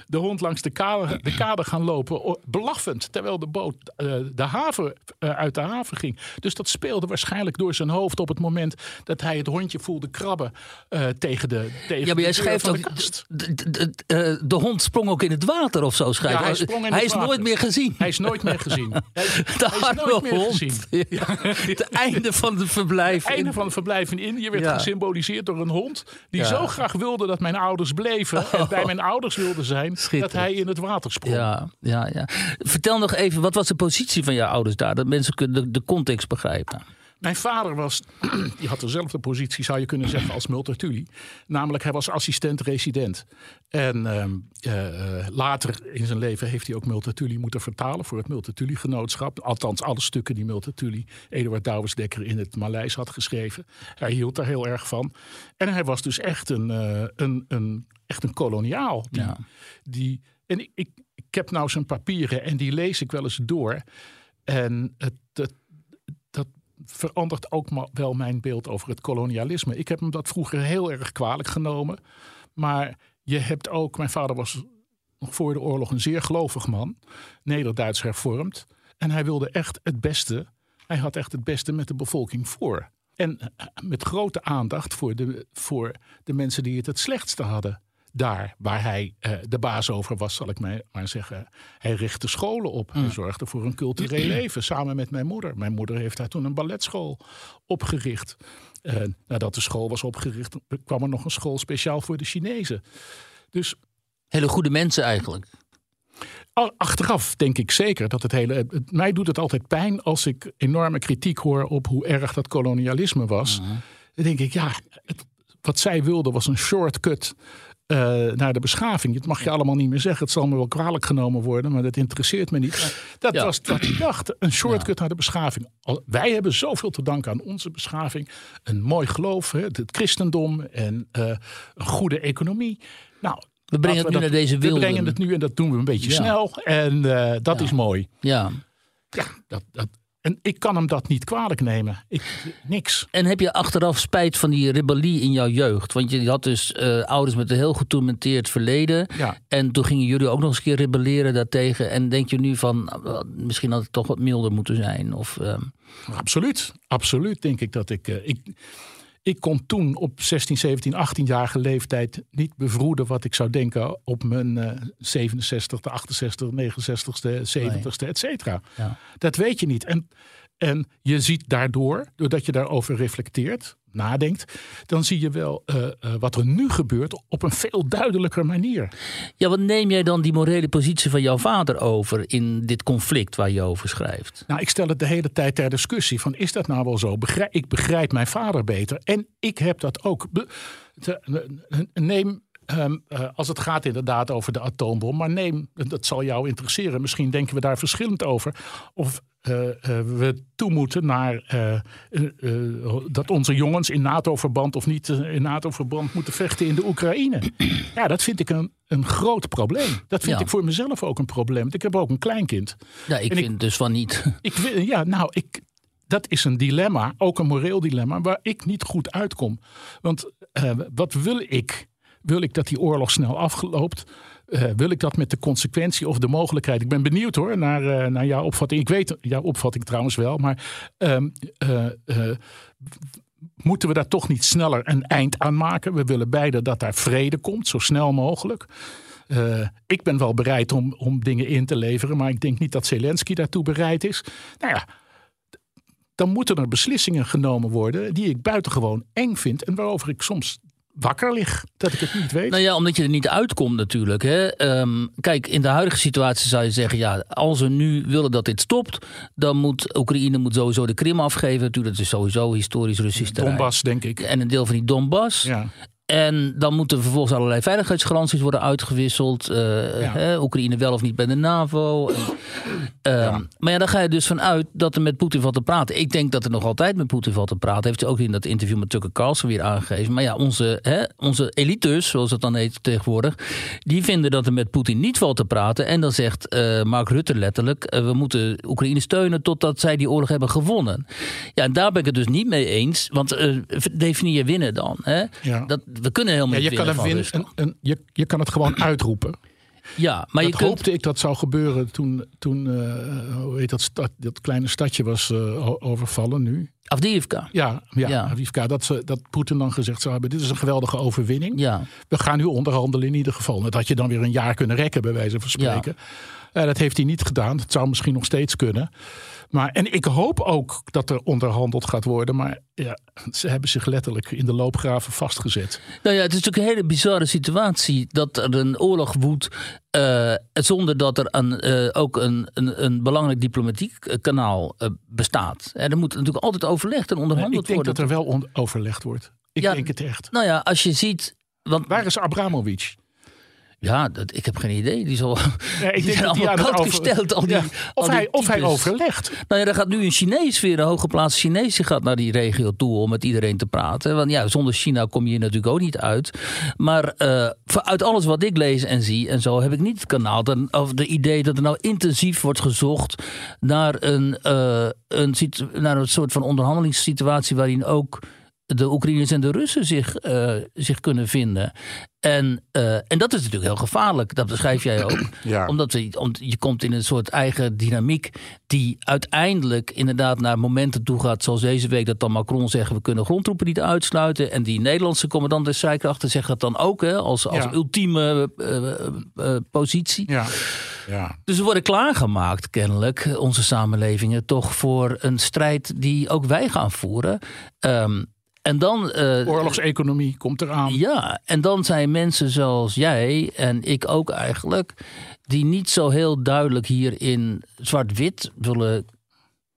de hond langs de kade, de kade gaan lopen, blaffend. Terwijl de boot eh, de haven, eh, uit de haven ging. Dus dat speelde waarschijnlijk door zijn hoofd op het moment dat hij het hondje voelde krabben eh, tegen de tegen Ja, maar jij schrijft ook, de de, de, hond sprong ook in het water of zo. Schrijf. Ja, hij sprong in Hij het is water. Nooit meer gezien. <laughs> Hij is nooit meer gezien. Hij, de hij is nooit meer hond. gezien. <laughs> Ja. Het einde van het verblijf. Het einde in- van het verblijf in Indië werd Ja. gesymboliseerd door een hond. Die Ja. zo graag wilde dat mijn ouders bleven. En bij mijn ouders wilde zijn. Dat hij in het water sprong. Ja, ja, ja. Vertel nog even, wat was de positie van jouw ouders daar? Dat mensen kunnen de, de context begrijpen. Mijn vader was, <clears throat> die had dezelfde positie zou je kunnen zeggen als Multatuli. Namelijk hij was assistent-resident. En ehm, eh, later in zijn leven heeft hij ook Multatuli moeten vertalen voor het Multatuli-genootschap. Althans alle stukken die Multatuli, Eduard Douwesdekker in het Maleis had geschreven. Hij hield daar heel erg van. En hij was dus echt een, eh, een, een, echt een koloniaal. Die, Ja. die, en ik, ik, ik heb nou zijn papieren en die lees ik wel eens door. En het, het, verandert ook wel mijn beeld over het kolonialisme. Ik heb hem dat vroeger heel erg kwalijk genomen. Maar je hebt ook, mijn vader was nog voor de oorlog een zeer gelovig man, Neder-Duits hervormd. En hij wilde echt het beste. Hij had echt het beste met de bevolking voor. En eh, met grote aandacht voor de, voor de mensen die het het slechtste hadden. Daar waar hij eh, de baas over was, zal ik mij maar zeggen. Hij richtte scholen op. Hij zorgde voor een cultureel <clears throat> leven samen met mijn moeder. Mijn moeder heeft daar toen een balletschool opgericht. Eh, nadat de school was opgericht, kwam er nog een school speciaal voor de Chinezen. Dus Hele goede mensen eigenlijk. Achteraf denk ik zeker dat het hele. het- mij doet het altijd pijn als ik enorme kritiek hoor op hoe erg dat kolonialisme was. Dan denk ik, ja, het- wat zij wilden was een shortcut eh, naar de beschaving. Dat mag je allemaal niet meer zeggen. Het zal me wel kwalijk genomen worden, maar dat interesseert me niet. Dat Ja. was wat ik dacht. Een shortcut naar de beschaving. Wij hebben zoveel te danken aan onze beschaving. Een mooi geloof, hè, het christendom en eh, een goede economie. Nou, We brengen het nu naar deze We wilden. brengen het nu en dat doen we een beetje Ja. snel. En eh, dat is mooi. Ja. Ja, dat, dat, en ik kan hem dat niet kwalijk nemen. Ik, niks. En heb je achteraf spijt van die rebellie in jouw jeugd? Want je had dus eh, ouders met een heel getormenteerd verleden. Ja. En toen gingen jullie ook nog eens een keer rebelleren daartegen. En denk je nu van, eh, misschien had het toch wat milder moeten zijn? Of, ehm, Absoluut. Absoluut denk ik dat ik... eh, ik ik kon toen op 16, 17, 18-jarige leeftijd niet bevroeden wat ik zou denken op mijn eh 67, 68, 69ste, 70ste, et cetera. Ja. Dat weet je niet. En, en je ziet daardoor, doordat je daarover reflecteert, nadenkt, dan zie je wel eh, eh, wat er nu gebeurt op een veel duidelijker manier. Ja, wat neem jij dan die morele positie van jouw vader over in dit conflict waar je over schrijft? Nou, ik stel het de hele tijd ter discussie van is dat nou wel zo? Begrijp, ik begrijp mijn vader beter en ik heb dat ook. Be- te- neem, ehm, eh, als het gaat inderdaad over de atoombom, maar neem, dat zal jou interesseren, misschien denken we daar verschillend over, of eh, eh, we toe moeten naar dat onze jongens in NATO-verband of niet in NATO-verband moeten vechten in de Oekraïne. <clears throat> Ja, dat vind ik een, een groot probleem. Dat vind Ja. ik voor mezelf ook een probleem. Ik heb ook een kleinkind. Ja, ik En ik- vind dus van niet. <laughs> Ik, wil- ja, nou, ik, dat is een dilemma, ook een moreel dilemma, waar ik niet goed uitkom. Want wat wil ik? Wil ik dat die oorlog snel afgeloopt? Eh, wil ik dat met de consequentie of de mogelijkheid? Ik ben benieuwd hoor naar, eh, jouw opvatting. Ik weet jouw opvatting trouwens wel, maar ehm, eh, moeten we daar toch niet sneller een eind aan maken? We willen beide dat daar vrede komt, zo snel mogelijk. Ik ben wel bereid om, om dingen in te leveren, maar ik denk niet dat Zelensky daartoe bereid is. Nou ja, dan moeten er beslissingen genomen worden die ik buitengewoon eng vind en waarover ik soms wakker lig, dat ik het niet weet. Nou ja, omdat je er niet uitkomt natuurlijk. Hè. Ehm, kijk, in de huidige situatie zou je zeggen... ja, als we nu willen dat dit stopt... dan moet Oekraïne moet sowieso de Krim afgeven. Natuurlijk, dat is sowieso historisch Russisch terrein. Donbass, denk ik. En een deel van die Donbass. Ja. En dan moeten vervolgens allerlei veiligheidsgaranties worden uitgewisseld. Uh, hè, Oekraïne wel of niet bij de NAVO. En, ehm, Maar ja, dan ga je dus vanuit dat er met Poetin valt te praten. Ik denk dat er nog altijd met Poetin valt te praten. Heeft hij ook in dat interview met Tucker Carlson weer aangegeven. Maar ja, onze, hè, onze elites, zoals het dan heet tegenwoordig... die vinden dat er met Poetin niet valt te praten. En dan zegt uh, Mark Rutte letterlijk... we moeten Oekraïne steunen totdat zij die oorlog hebben gewonnen. Ja, en daar ben ik het dus niet mee eens. Want definieer winnen dan. Hè? Ja. Dat, we kunnen helemaal ja, je kan winnen win, een, een, je, je kan het gewoon <clears throat> uitroepen. Ja, maar dat je kunt... hoopte ik dat zou gebeuren toen, toen uh, hoe heet dat, stad, dat kleine stadje was uh, overvallen nu. Afdiivka. Ja, ja. Dat, ze, dat Poetin dan gezegd zou hebben, dit is een geweldige overwinning. Ja. We gaan nu onderhandelen in ieder geval. Dat had je dan weer een jaar kunnen rekken, bij wijze van spreken. Ja. Uh, dat heeft hij niet gedaan. Dat zou misschien nog steeds kunnen. Maar, en ik hoop ook dat er onderhandeld gaat worden. Maar ja, ze hebben zich letterlijk in de loopgraven vastgezet. Nou ja, het is natuurlijk een hele bizarre situatie dat er een oorlog woedt. Uh, zonder dat er een, uh, ook een, een, een, belangrijk diplomatiek kanaal uh, bestaat. En er moet natuurlijk altijd overlegd en onderhandeld worden. Ik denk dat er wel overlegd wordt. Ik ja, denk het echt. Nou ja, als je ziet. Want, Waar is Abramovic? Ja, dat, ik heb geen idee. Die zal. Ja, ik die denk allemaal over... gesteld. Al die, ja. of, al hij, die of hij overlegt. Nou ja, er gaat nu een Chinees weer, een hooggeplaatste Chinees, die gaat naar die regio toe om met iedereen te praten. Want ja, zonder China kom je hier natuurlijk ook niet uit. Maar uh, uit alles wat ik lees en zie en zo, heb ik niet het kanaal. Dan, of de idee dat er nou intensief wordt gezocht naar een, uh, een, naar een soort van onderhandelingssituatie waarin ook de Oekraïners en de Russen zich, uh, zich kunnen vinden. En, uh, en dat is natuurlijk heel gevaarlijk. Dat beschrijf jij ook. <clears throat> Ja. Omdat we, om, je komt in een soort eigen dynamiek. die uiteindelijk inderdaad naar momenten toe gaat. Zoals deze week dat dan Macron zegt. we kunnen grondtroepen niet uitsluiten. En die Nederlandse commandant der strijdkrachten zegt dat dan ook. Hè, als, als Ja. ultieme uh, positie. Ja. Ja. Dus we worden klaargemaakt, kennelijk, onze samenlevingen, toch voor een strijd die ook wij gaan voeren. Um, en dan. Uh, Oorlogseconomie komt eraan. Ja, en dan zijn mensen zoals jij en ik ook eigenlijk. die niet zo heel duidelijk hier in zwart-wit willen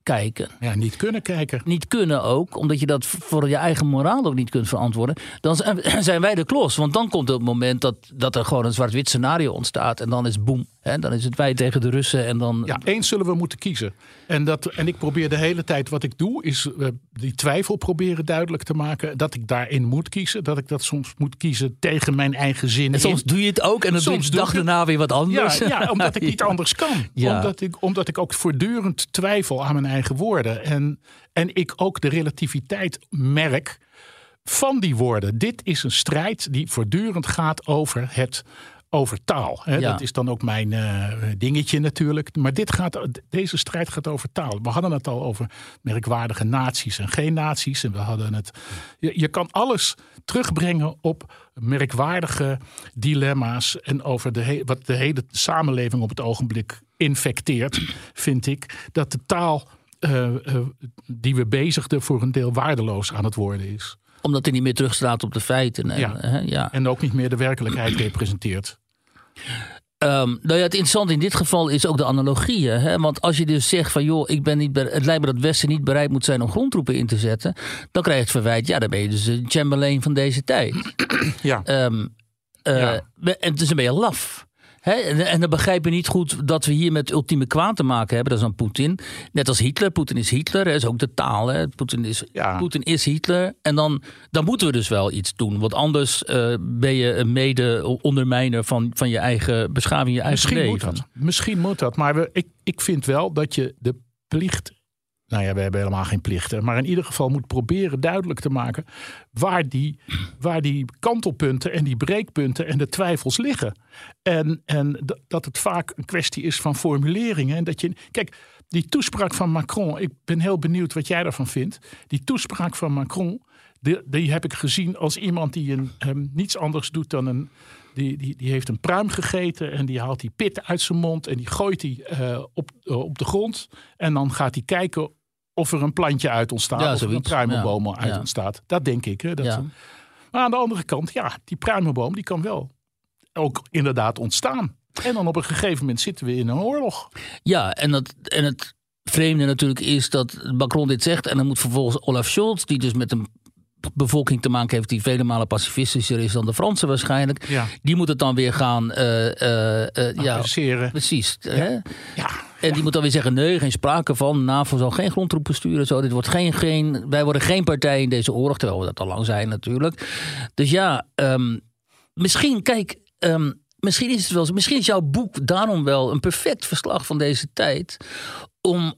kijken. Ja, niet kunnen kijken. Niet kunnen ook, omdat je dat voor je eigen moraal ook niet kunt verantwoorden. Dan <clears throat> zijn wij de klos. Want dan komt het moment dat, dat er gewoon een zwart-wit scenario ontstaat. En dan is boem. Hè, dan is het wij tegen de Russen. En dan... Ja, eens zullen we moeten kiezen. En, dat, en ik probeer de hele tijd wat ik doe, is uh, die twijfel proberen duidelijk te maken. Dat ik daarin moet kiezen. Dat ik dat soms moet kiezen tegen mijn eigen zin. En soms in. doe je het ook en dan soms doe je de dag daarna weer wat anders. Ja, ja <laughs> omdat ik niet ja. anders kan. Ja. Omdat, ik, omdat ik ook voortdurend twijfel aan mijn eigen woorden. En, en ik ook de relativiteit merk van die woorden. Dit is een strijd die voortdurend gaat over het over taal. Hè. Ja. Dat is dan ook mijn uh, dingetje natuurlijk. Maar dit gaat, deze strijd gaat over taal. We hadden het al over merkwaardige naties en geen naties. En we hadden het. Je, je kan alles terugbrengen op merkwaardige dilemma's. En over de he, wat de hele samenleving op het ogenblik infecteert, vind ik. Dat de taal uh, uh, die we bezigden voor een deel waardeloos aan het worden is omdat hij niet meer terugstraat op de feiten. En, ja. Hè, ja. en ook niet meer de werkelijkheid representeert. Um, nou ja, het interessante in dit geval is ook de analogieën. Hè? Want als je dus zegt van joh, ik ben niet het lijkt me dat het Westen niet bereid moet zijn om grondtroepen in te zetten. Dan krijg je het verwijt, ja, dan ben je dus een Chamberlain van deze tijd. Ja. Um, uh, Ja. En dus dan ben je laf. En, en dan begrijp je niet goed dat we hier met ultieme kwaad te maken hebben. Dat is dan Poetin. Net als Hitler. Poetin is Hitler. Dat is ook de taal. Hè? Poetin, is, Ja. Poetin is Hitler. En dan, dan moeten we dus wel iets doen. Want anders uh, ben je een mede-ondermijner van, van je eigen beschaving, je eigen Misschien leven. moet dat. Misschien moet dat. Maar we, ik, ik vind wel dat je de plicht. Nou ja, we hebben helemaal geen plichten. Maar in ieder geval moet proberen duidelijk te maken. waar die, waar die kantelpunten en die breekpunten en de twijfels liggen. En, en dat het vaak een kwestie is van formuleringen. En dat je. Kijk, die toespraak van Macron. Ik ben heel benieuwd wat jij daarvan vindt. Die toespraak van Macron. Die, die heb ik gezien als iemand die een, niets anders doet dan een. Die, die, die heeft een pruim gegeten en die haalt die pit uit zijn mond en die gooit die uh, op, uh, op de grond. En dan gaat hij kijken of er een plantje uit ontstaat. Ja, of er een pruimenboom Ja, uit ontstaat. Dat denk ik. Hè, dat Maar aan de andere kant, ja, die pruimenboom die kan wel ook inderdaad ontstaan. En dan op een gegeven moment zitten we in een oorlog. Ja, en, dat, en het vreemde natuurlijk is dat Macron dit zegt. En dan moet vervolgens Olaf Scholz, die dus met een bevolking te maken heeft die vele malen pacifistischer is dan de Fransen waarschijnlijk. Ja. Die moet het dan weer gaan. eh, ja, precies. Hè? Ja, En die moet dan weer zeggen: nee, geen sprake van. NAVO zal geen grondtroepen sturen. Zo. Dit wordt geen, geen, wij worden geen partij in deze oorlog. Terwijl we dat al lang zijn, natuurlijk. Dus ja, ehm, misschien, kijk. ehm, misschien is het wel. Misschien is jouw boek daarom wel een perfect verslag van deze tijd. Om,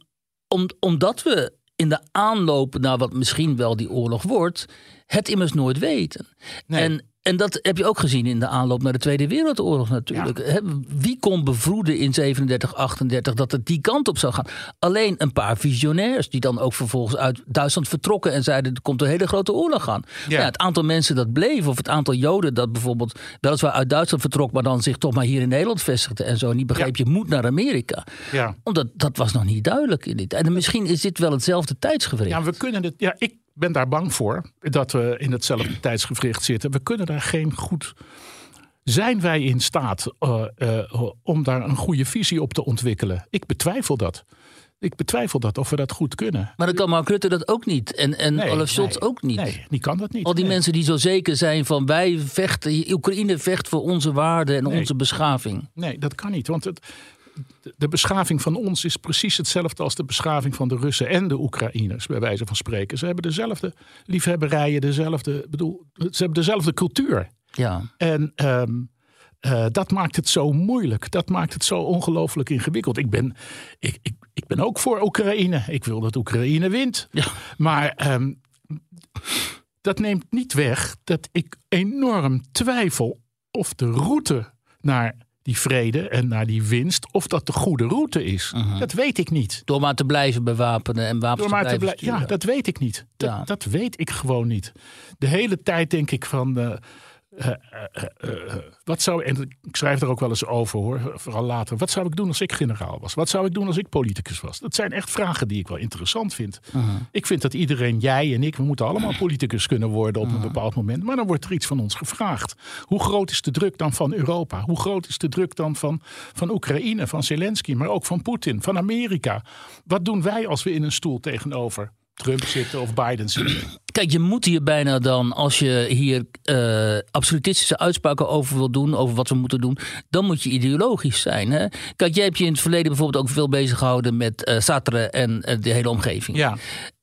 om, omdat we in de aanloop naar wat misschien wel die oorlog wordt. het immers nooit weten. Nee. En, en dat heb je ook gezien in de aanloop naar de Tweede Wereldoorlog natuurlijk. Wie kon bevroeden in 37, 38 dat het die kant op zou gaan? Alleen een paar visionairs die dan ook vervolgens uit Duitsland vertrokken en zeiden er komt een hele grote oorlog aan. Ja. Ja, het aantal mensen dat bleef of het aantal Joden dat bijvoorbeeld weliswaar uit Duitsland vertrok, maar dan zich toch maar hier in Nederland vestigde en zo. niet begreep je moet naar Amerika. ja. Omdat dat was nog niet duidelijk in dit. En misschien is dit wel hetzelfde tijdsgewricht. Ja, we kunnen het. Ja, ik ben daar bang voor dat we in hetzelfde tijdsgevricht zitten. We kunnen daar geen goed. Zijn wij in staat eh, eh, om daar een goede visie op te ontwikkelen? Ik betwijfel dat. Ik betwijfel dat of we dat goed kunnen. Maar dan kan Mark Rutte dat ook niet. En, en Nee, Olaf Scholz nee, ook niet. Nee, die kan dat niet. Al die Nee. mensen die zo zeker zijn van wij vechten, Oekraïne vecht voor onze waarden en onze beschaving. Nee, dat kan niet. Want het, de beschaving van ons is precies hetzelfde als de beschaving van de Russen en de Oekraïners, bij wijze van spreken. Ze hebben dezelfde liefhebberijen, dezelfde, bedoel, ze hebben dezelfde cultuur. Ja. En ehm, eh, dat maakt het zo moeilijk. Dat maakt het zo ongelooflijk ingewikkeld. Ik ben, ik, ik, ik ben ook voor Oekraïne. Ik wil dat Oekraïne wint. Ja. Maar ehm, dat neemt niet weg dat ik enorm twijfel of de route naar die vrede en naar die winst, of dat de goede route is. Dat weet ik niet. Door maar te blijven bewapenen en wapens Door maar te te blijven blij- ja, dat weet ik niet. Dat, Ja. dat weet ik gewoon niet. De hele tijd denk ik van. eh, wat zou, en ik schrijf er ook wel eens over hoor, vooral later. Wat zou ik doen als ik generaal was? Wat zou ik doen als ik politicus was? Dat zijn echt vragen die ik wel interessant vind. Ik vind dat iedereen, jij en ik, we moeten allemaal politicus kunnen worden op een bepaald moment. Maar dan wordt er iets van ons gevraagd. Hoe groot is de druk dan van Europa? Hoe groot is de druk dan van, van Oekraïne, van Zelensky, maar ook van Poetin, van Amerika? Wat doen wij als we in een stoel tegenover Trump zitten of Biden zitten? <clears throat> Kijk, je moet hier bijna dan, als je hier eh, absolutistische uitspraken over wil doen, over wat we moeten doen, dan moet je ideologisch zijn. Hè? Kijk, jij hebt je in het verleden bijvoorbeeld ook veel bezig gehouden met eh Sartre en eh, de hele omgeving. Ja,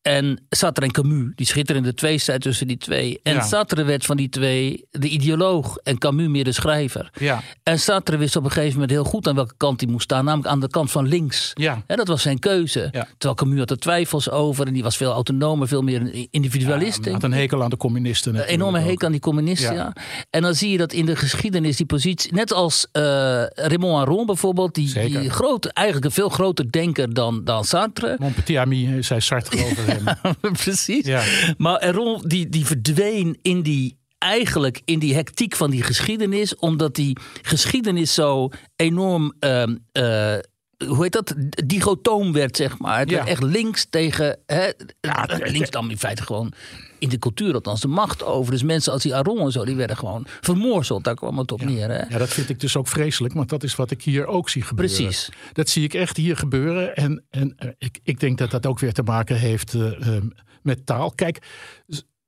En Sartre en Camus, die schitterende tweestrijd tussen die twee. En Ja. Sartre werd van die twee de ideoloog en Camus meer de schrijver. ja, En Sartre wist op een gegeven moment heel goed aan welke kant hij moest staan, namelijk aan de kant van links. ja. En dat was zijn keuze. Ja. Terwijl Camus had er twijfels over en die was veel autonomer, veel meer een individualist. Had een hekel aan de communisten. een enorme ook. hekel aan die communisten. Ja. En dan zie je dat in de geschiedenis die positie, net als eh, Raymond Aron bijvoorbeeld, die, Zeker. die grote, eigenlijk een veel groter denker dan, dan Sartre. Mon petit ami, zei Sartre over <laughs> <laughs> Precies. Ja. Maar Aron die, die verdween in die eigenlijk in die hectiek van die geschiedenis, omdat die geschiedenis zo enorm. ehm, eh, hoe heet dat? Digotoom werd, zeg maar. Het Ja. werd echt links tegen. Hè, Ja, links nam in feite gewoon in de cultuur althans de macht over. Dus mensen als die Aron en zo, die werden gewoon vermorzeld. Daar kwam het op neer. Hè? Ja, dat vind ik dus ook vreselijk, want dat is wat ik hier ook zie gebeuren. Precies. Dat zie ik echt hier gebeuren. En, en eh, ik, ik denk dat dat ook weer te maken heeft eh, eh, met taal. Kijk,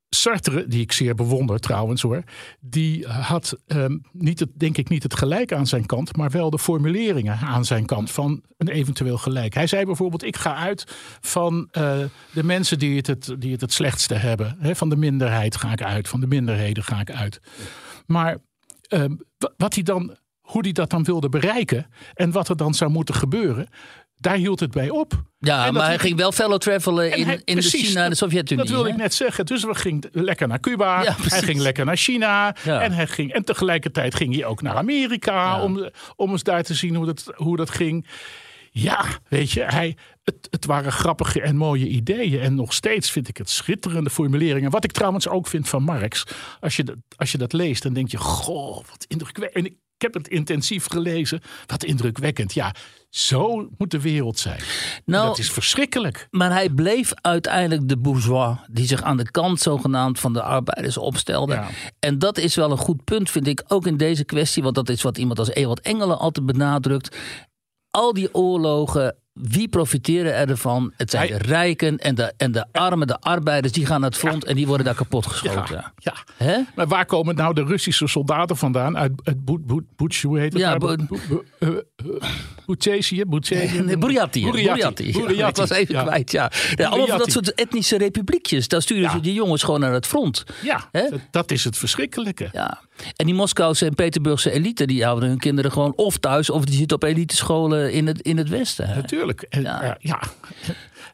Sartre, die ik zeer bewonder trouwens hoor, die had ehm, niet het, denk ik niet het gelijk aan zijn kant, maar wel de formuleringen aan zijn kant van een eventueel gelijk. Hij zei bijvoorbeeld: Ik ga uit van eh, de mensen die het het, die het, slechtste hebben. Van de minderheid ga ik uit, van de minderheden ga ik uit. Maar ehm, wa- wat hij dan, hoe hij dat dan wilde bereiken en wat er dan zou moeten gebeuren, daar hield het bij op. Ja, maar hij ging wel fellow travelen En in, hij- in de China en de Sovjet-Unie. Dat wilde hè? ik net zeggen. Dus we gingen lekker naar Cuba. Ja, hij ging lekker naar China. Ja. En, hij ging, en tegelijkertijd ging hij ook naar Amerika. Ja. Om, om eens daar te zien hoe dat, hoe dat ging. Ja, weet je, hij, het, het waren grappige en mooie ideeën. En nog steeds vind ik het schitterende formuleringen. Wat ik trouwens ook vind van Marx. Als je dat, als je dat leest, dan denk je: Goh, wat indrukwekkend. En ik, ik heb het intensief gelezen. Wat indrukwekkend. Ja, zo moet de wereld zijn. Nou, dat is verschrikkelijk. Maar hij bleef uiteindelijk de bourgeois die zich aan de kant zogenaamd van de arbeiders opstelde. Ja. En dat is wel een goed punt, vind ik, ook in deze kwestie. Want dat is wat iemand als Ewald Engelen altijd benadrukt. Al die oorlogen wie profiteren ervan? Het zijn de rijken en de, en de armen, de arbeiders, die gaan naar het front en die worden daar kapot geschoten. Ja, ja. Hè? Maar waar komen nou de Russische soldaten vandaan? Uit, uit Boet, Boet, Boet, hoe heet het? Ja, eh, eh, Boetsesië? Burjati. Burjati. Burjati. Ja, ik was even kwijt, ja. ja allemaal dat soort etnische republiekjes. Daar sturen ze die jongens gewoon naar het front. Ja, Hè? dat, dat is het verschrikkelijke. Ja. En die Moskouse en Peterburgse elite, die houden hun kinderen gewoon of thuis of die zitten op elitescholen in het, in het Westen. hè. Natuurlijk. En, Ja. ja.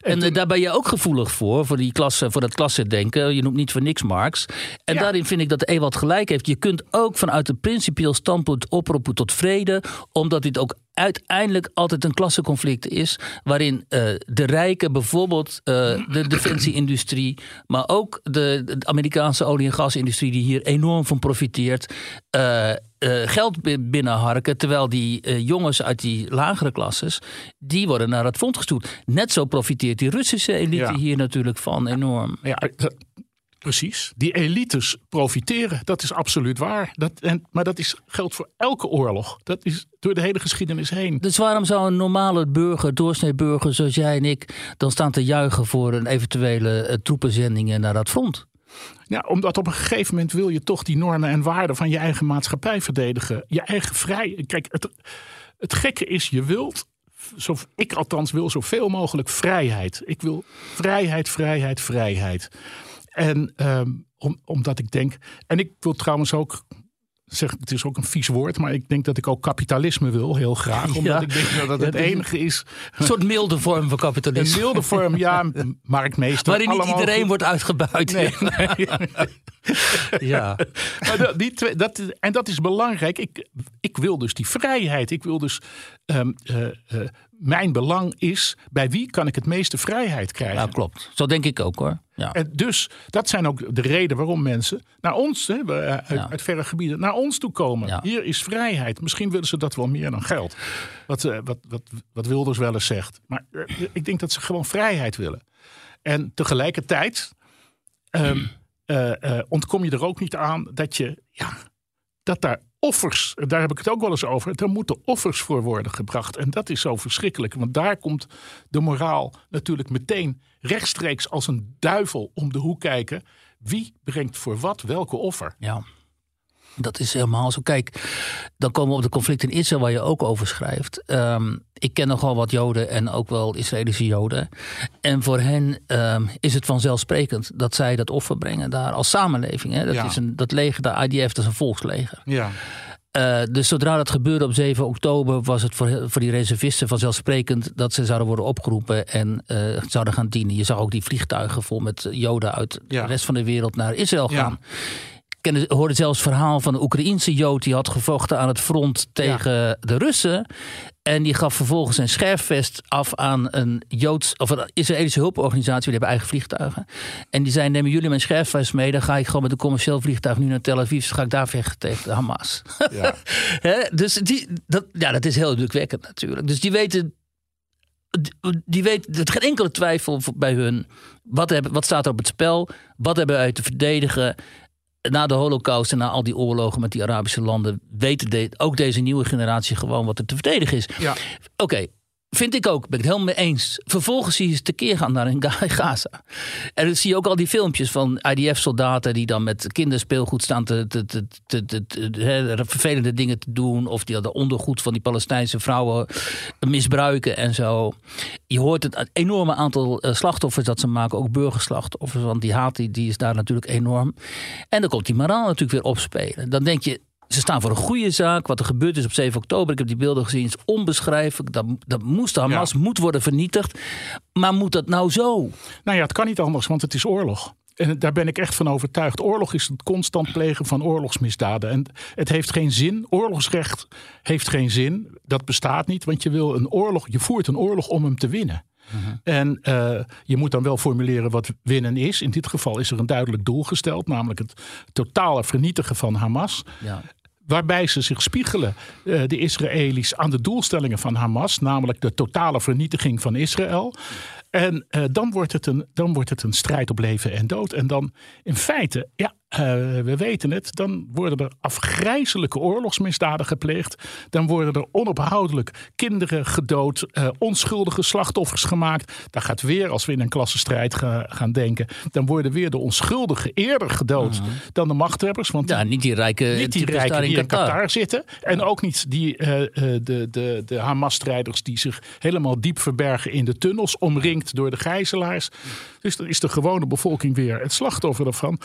En toen- eh, daar ben je ook gevoelig voor, voor, die klasse, voor dat klassendenken. Je noemt niet voor niks Marx. En Ja. daarin vind ik dat Ewald gelijk heeft. Je kunt ook vanuit een principieel standpunt oproepen tot vrede, omdat dit ook uiteindelijk altijd een klassenconflict is, waarin eh, de rijken bijvoorbeeld eh, de defensieindustrie, maar ook de, de Amerikaanse olie- en gasindustrie die hier enorm van profiteert, eh, geld bi- binnenharken, terwijl die jongens uit die lagere klasses, die worden naar het front gestuurd. Net zo profiteert die Russische elite Ja. hier natuurlijk van enorm. Ja, precies. Die elites profiteren. Dat is absoluut waar. Dat, en, maar dat is, geldt voor elke oorlog. Dat is door de hele geschiedenis heen. Dus waarom zou een normale burger, doorsnee burger zoals jij en ik, dan staan te juichen voor een eventuele eh, troepenzendingen naar dat front? Ja, omdat op een gegeven moment wil je toch die normen en waarden van je eigen maatschappij verdedigen. Je eigen vrij. Kijk, het, het gekke is, je wilt, zo, ik althans wil zoveel mogelijk vrijheid. Ik wil vrijheid, vrijheid, vrijheid. En ehm, om, omdat ik denk, en ik wil trouwens ook. Zeg, het is ook een vies woord, maar ik denk dat ik ook kapitalisme wil, heel graag. <laughs> Omdat Ja. ik denk dat Ja, het dat is- enige is. Een <laughs> soort milde vorm van Een kapitalisme. milde vorm, ja, marktmeester. Waarin niet iedereen goed. wordt uitgebuit. Nee, <laughs> nee. Ja. Maar die twee, dat, en dat is belangrijk. Ik, ik wil dus die vrijheid. Ik wil dus. ehm, eh, eh, mijn belang is. bij wie kan ik het meeste vrijheid krijgen? ja, klopt. Zo denk ik ook hoor. Ja. En dus, dat zijn ook de reden waarom mensen naar ons, hè, eh, uit, Ja. uit verre gebieden, naar ons toe komen. Ja. Hier is vrijheid. Misschien willen ze dat wel meer dan geld. Wat, eh, wat, wat, wat Wilders wel eens zegt. Maar eh, ik denk dat ze gewoon vrijheid willen. En tegelijkertijd ehm, eh, eh, ontkom je er ook niet aan dat je, ja, dat daar offers, daar heb ik het ook wel eens over, daar moeten offers voor worden gebracht. En dat is zo verschrikkelijk, want daar komt de moraal natuurlijk meteen rechtstreeks als een duivel om de hoek kijken. Wie brengt voor wat welke offer? Ja. Dat is helemaal zo. Kijk, dan komen we op de conflict in Israël waar je ook over schrijft. Ehm, ik ken nogal wat Joden en ook wel Israëlische Joden. En voor hen ehm, is het vanzelfsprekend dat zij dat offer brengen daar als samenleving. Hè? Dat, Ja. is een, dat leger, de IDF, dat is een volksleger. Ja, Eh, dus zodra dat gebeurde op 7 oktober, was het voor, voor die reservisten vanzelfsprekend dat ze zouden worden opgeroepen en eh, zouden gaan dienen. Je zag ook die vliegtuigen vol met Joden uit Ja. de rest van de wereld naar Israël Ja. gaan. Ik kende- hoorde zelfs het verhaal van een Oekraïense Jood die had gevochten aan het front tegen de Russen. En die gaf vervolgens een scherfvest af aan een Joods of een Israëlische hulporganisatie. Die hebben eigen vliegtuigen. En die zei: Nemen jullie mijn scherfvest mee? Dan ga ik gewoon met een commercieel vliegtuig nu naar Tel Aviv. Dus ga ik daar vechten tegen de Hamas. ja. <laughs> Dus die, dat, ja, dat is heel indrukwekkend natuurlijk. Dus die weten. Die er is geen enkele twijfel bij hun. Wat, hebben, wat staat er op het spel? Wat hebben wij te verdedigen? Na de Holocaust en na al die oorlogen met die Arabische landen. weten de, ook deze nieuwe generatie gewoon wat er te verdedigen is. ja. Oké, vind ik ook. Ben ik het helemaal mee eens. Vervolgens zie je ze tekeer gaan naar in Ga- Gaza. En dan zie je ook al die filmpjes van IDF-soldaten... die dan met kinderspeelgoed staan te, te, te, te, te- vervelende dingen te doen... of die de ondergoed van die Palestijnse vrouwen misbruiken en zo. Je hoort het enorme aantal eh, slachtoffers dat ze maken. Ook burgerslachtoffers, want die haat die, die is daar natuurlijk enorm. En dan komt die moraal natuurlijk weer opspelen. Dan denk je, ze staan voor een goede zaak. Wat er gebeurd is op 7 oktober, ik heb die beelden gezien, is onbeschrijfelijk. Dat, dat moest, Hamas Ja. moet worden vernietigd. Maar moet dat nou zo? Nou ja, het kan niet anders, want het is oorlog. En daar ben ik echt van overtuigd. Oorlog is het constant plegen van oorlogsmisdaden. En het heeft geen zin. Oorlogsrecht heeft geen zin. Dat bestaat niet, want je wil een oorlog. Je voert een oorlog om hem te winnen. En eh, je moet dan wel formuleren wat winnen is. In dit geval is er een duidelijk doel gesteld, namelijk het totale vernietigen van Hamas. Ja. Waarbij ze zich spiegelen, eh, de Israëli's, aan de doelstellingen van Hamas, namelijk de totale vernietiging van Israël. En eh, dan, wordt het een, dan wordt het een strijd op leven en dood. En dan in feite, ja, we weten het, dan worden er afgrijzelijke oorlogsmisdaden gepleegd. Dan worden er onophoudelijk kinderen gedood, eh, onschuldige slachtoffers gemaakt. Daar gaat weer, als we in een klassenstrijd ga- gaan denken, dan worden weer de onschuldigen eerder gedood dan de machthebbers. Want Ja, niet die rijke niet die rijken die in Qatar. Qatar zitten. En ook niet die, eh, eh, de, de, de Hamas-strijders die zich helemaal diep verbergen in de tunnels, omringd door de gijzelaars. Dus dan is de gewone bevolking weer het slachtoffer ervan.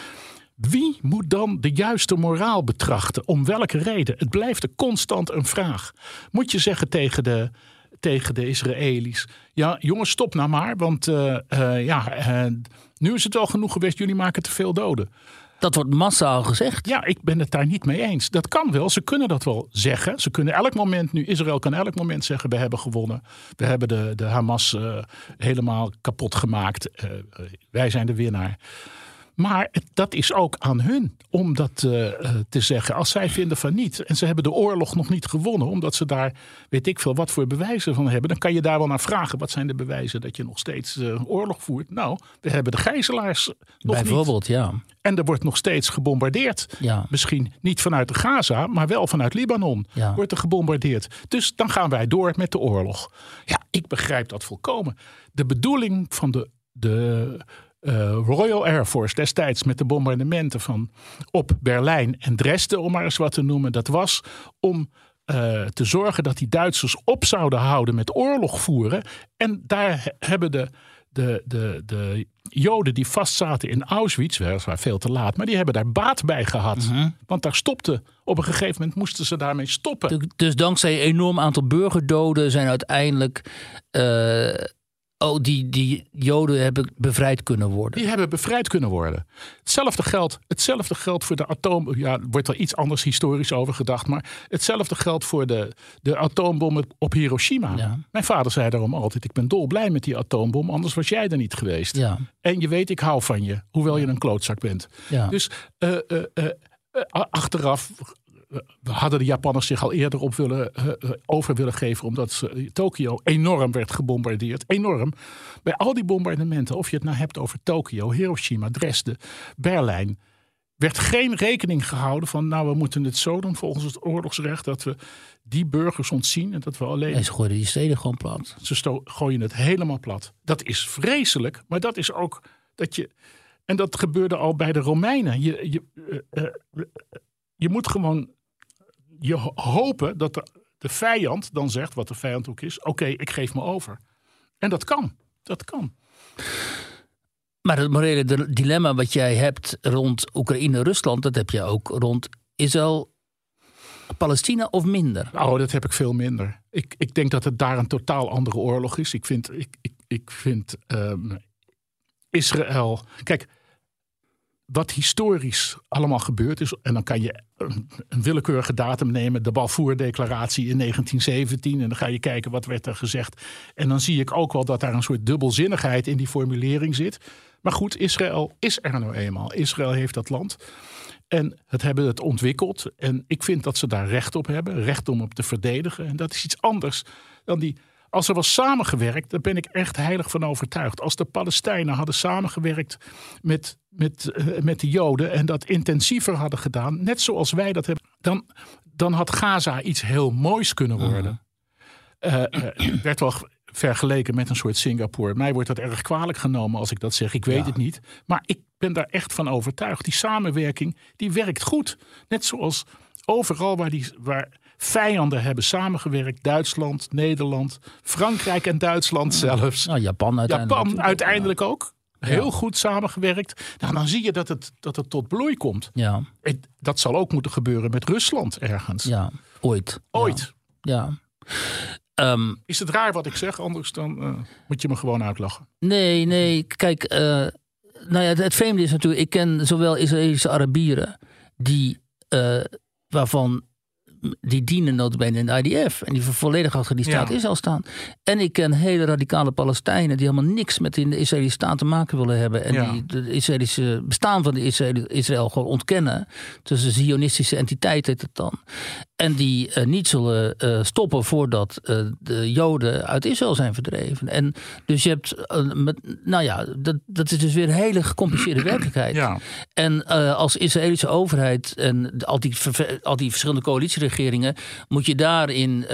Wie moet dan de juiste moraal betrachten? Om welke reden? Het blijft er constant een vraag. Moet je zeggen tegen de, tegen de Israëli's: Ja, jongens, stop nou maar. Want eh, eh, ja, eh, nu is het al genoeg geweest. Jullie maken te veel doden. Dat wordt massaal gezegd. Ja, ik ben het daar niet mee eens. Dat kan wel. Ze kunnen dat wel zeggen. Ze kunnen elk moment nu, Israël kan elk moment zeggen: we hebben gewonnen. We hebben de, de Hamas helemaal kapot gemaakt. Wij zijn de winnaar. Maar dat is ook aan hun om dat eh, eh, te zeggen. Als zij vinden van niet en ze hebben de oorlog nog niet gewonnen, omdat ze daar weet ik veel wat voor bewijzen van hebben, dan kan je daar wel naar vragen. Wat zijn de bewijzen dat je nog steeds eh, oorlog voert? Nou, we hebben de gijzelaars nog niet. Bijvoorbeeld, ja. En er wordt nog steeds gebombardeerd. Ja. Misschien niet vanuit de Gaza, maar wel vanuit Libanon Ja. wordt er gebombardeerd. Dus dan gaan wij door met de oorlog. Ja, ik begrijp dat volkomen. De bedoeling van de, de eh, Royal Air Force destijds met de bombardementen van op Berlijn en Dresden, om maar eens wat te noemen, dat was om eh, te zorgen dat die Duitsers op zouden houden met oorlog voeren. En daar he- hebben de, de, de, de Joden die vastzaten in Auschwitz, weliswaar veel te laat, maar die hebben daar baat bij gehad. Want daar stopte, op een gegeven moment moesten ze daarmee stoppen. Dus- Dus dankzij een enorm aantal burgerdoden zijn uiteindelijk. eh, oh, die, die Joden hebben bevrijd kunnen worden. Die hebben bevrijd kunnen worden. Hetzelfde geldt, hetzelfde geldt voor de atoom. Ja, wordt er iets anders historisch over gedacht. Maar hetzelfde geldt voor de, de atoombom op Hiroshima. Ja. Mijn vader zei daarom altijd: Ik ben dolblij met die atoombom, anders was jij er niet geweest. Ja, En je weet, ik hou van je, hoewel je een klootzak bent. ja. Dus eh, eh, eh, achteraf hadden de Japanners zich al eerder op willen, eh, eh, over willen geven. Omdat eh, Tokio enorm werd gebombardeerd. Enorm. Bij al die bombardementen, of je het nou hebt over Tokio, Hiroshima, Dresden, Berlijn. werd geen rekening gehouden van, nou, we moeten het zo doen volgens het oorlogsrecht. Dat we die burgers ontzien en dat we alleen En ze gooiden die steden gewoon plat. ze gooien het helemaal plat. Dat is vreselijk, maar dat is ook dat je. En dat gebeurde al bij de Romeinen. Je, je, je moet gewoon je ho- hopen dat de, de vijand dan zegt, wat de vijand ook is: oké, ik geef me over. En dat kan. Dat kan. Maar het morele di- dilemma wat jij hebt rond Oekraïne-Rusland, dat heb je ook rond Israël, Palestina of minder. Oh, dat heb ik veel minder. Ik, ik denk dat het daar een totaal andere oorlog is. Ik vind, ik, ik, ik vind ehm, Israël. Kijk, wat historisch allemaal gebeurd is. En dan kan je een, willekeurige datum nemen. De Balfour-declaratie in 1917. En dan ga je kijken wat werd er gezegd. En dan zie ik ook wel dat daar een soort dubbelzinnigheid in die formulering zit. Maar goed, Israël is er nou eenmaal. Israël heeft dat land. En het hebben het ontwikkeld. En ik vind dat ze daar recht op hebben. Recht om op te verdedigen. En dat is iets anders dan die. Als er was samengewerkt, daar ben ik echt heilig van overtuigd. Als de Palestijnen hadden samengewerkt met, met, eh, met de Joden en dat intensiever hadden gedaan, net zoals wij dat hebben, dan, dan had Gaza iets heel moois kunnen worden. Eh, eh, werd wel vergeleken met een soort Singapore. Mij wordt dat erg kwalijk genomen als ik dat zeg. Ik weet Ja. het niet. Maar ik ben daar echt van overtuigd. Die samenwerking, die werkt goed. Net zoals overal waar, die, waar vijanden hebben samengewerkt. Duitsland, Nederland, Frankrijk en Duitsland zelfs. Nou, Japan uiteindelijk. Japan uiteindelijk ook. Heel goed samengewerkt. Nou, dan zie je dat het, dat het tot bloei komt. Ja, Dat zal ook moeten gebeuren met Rusland ergens. ja, ooit. Ooit. Ja. Ehm, Is het raar wat ik zeg? Anders dan eh, moet je me gewoon uitlachen. nee, nee. Kijk, eh, nou ja, het, het vreemde is natuurlijk, ik ken zowel Israëlische Arabieren die, eh, waarvan die dienen notabene in de IDF en die volledig achter die staat Ja. Israël staan. En ik ken hele radicale Palestijnen die helemaal niks met in de Israëlische staat te maken willen hebben en Ja. die de Israëlische bestaan van de Israël, Israël gewoon ontkennen. Dus een zionistische entiteit heet het dan. En die eh, niet zullen eh, stoppen voordat eh, de Joden uit Israël zijn verdreven. En dus je hebt, met, nou ja, dat, dat is dus weer een hele gecompliceerde <clears throat> werkelijkheid. Ja. En als Israëlische overheid en al die, al die verschillende coalitieregeringen, moet je daarin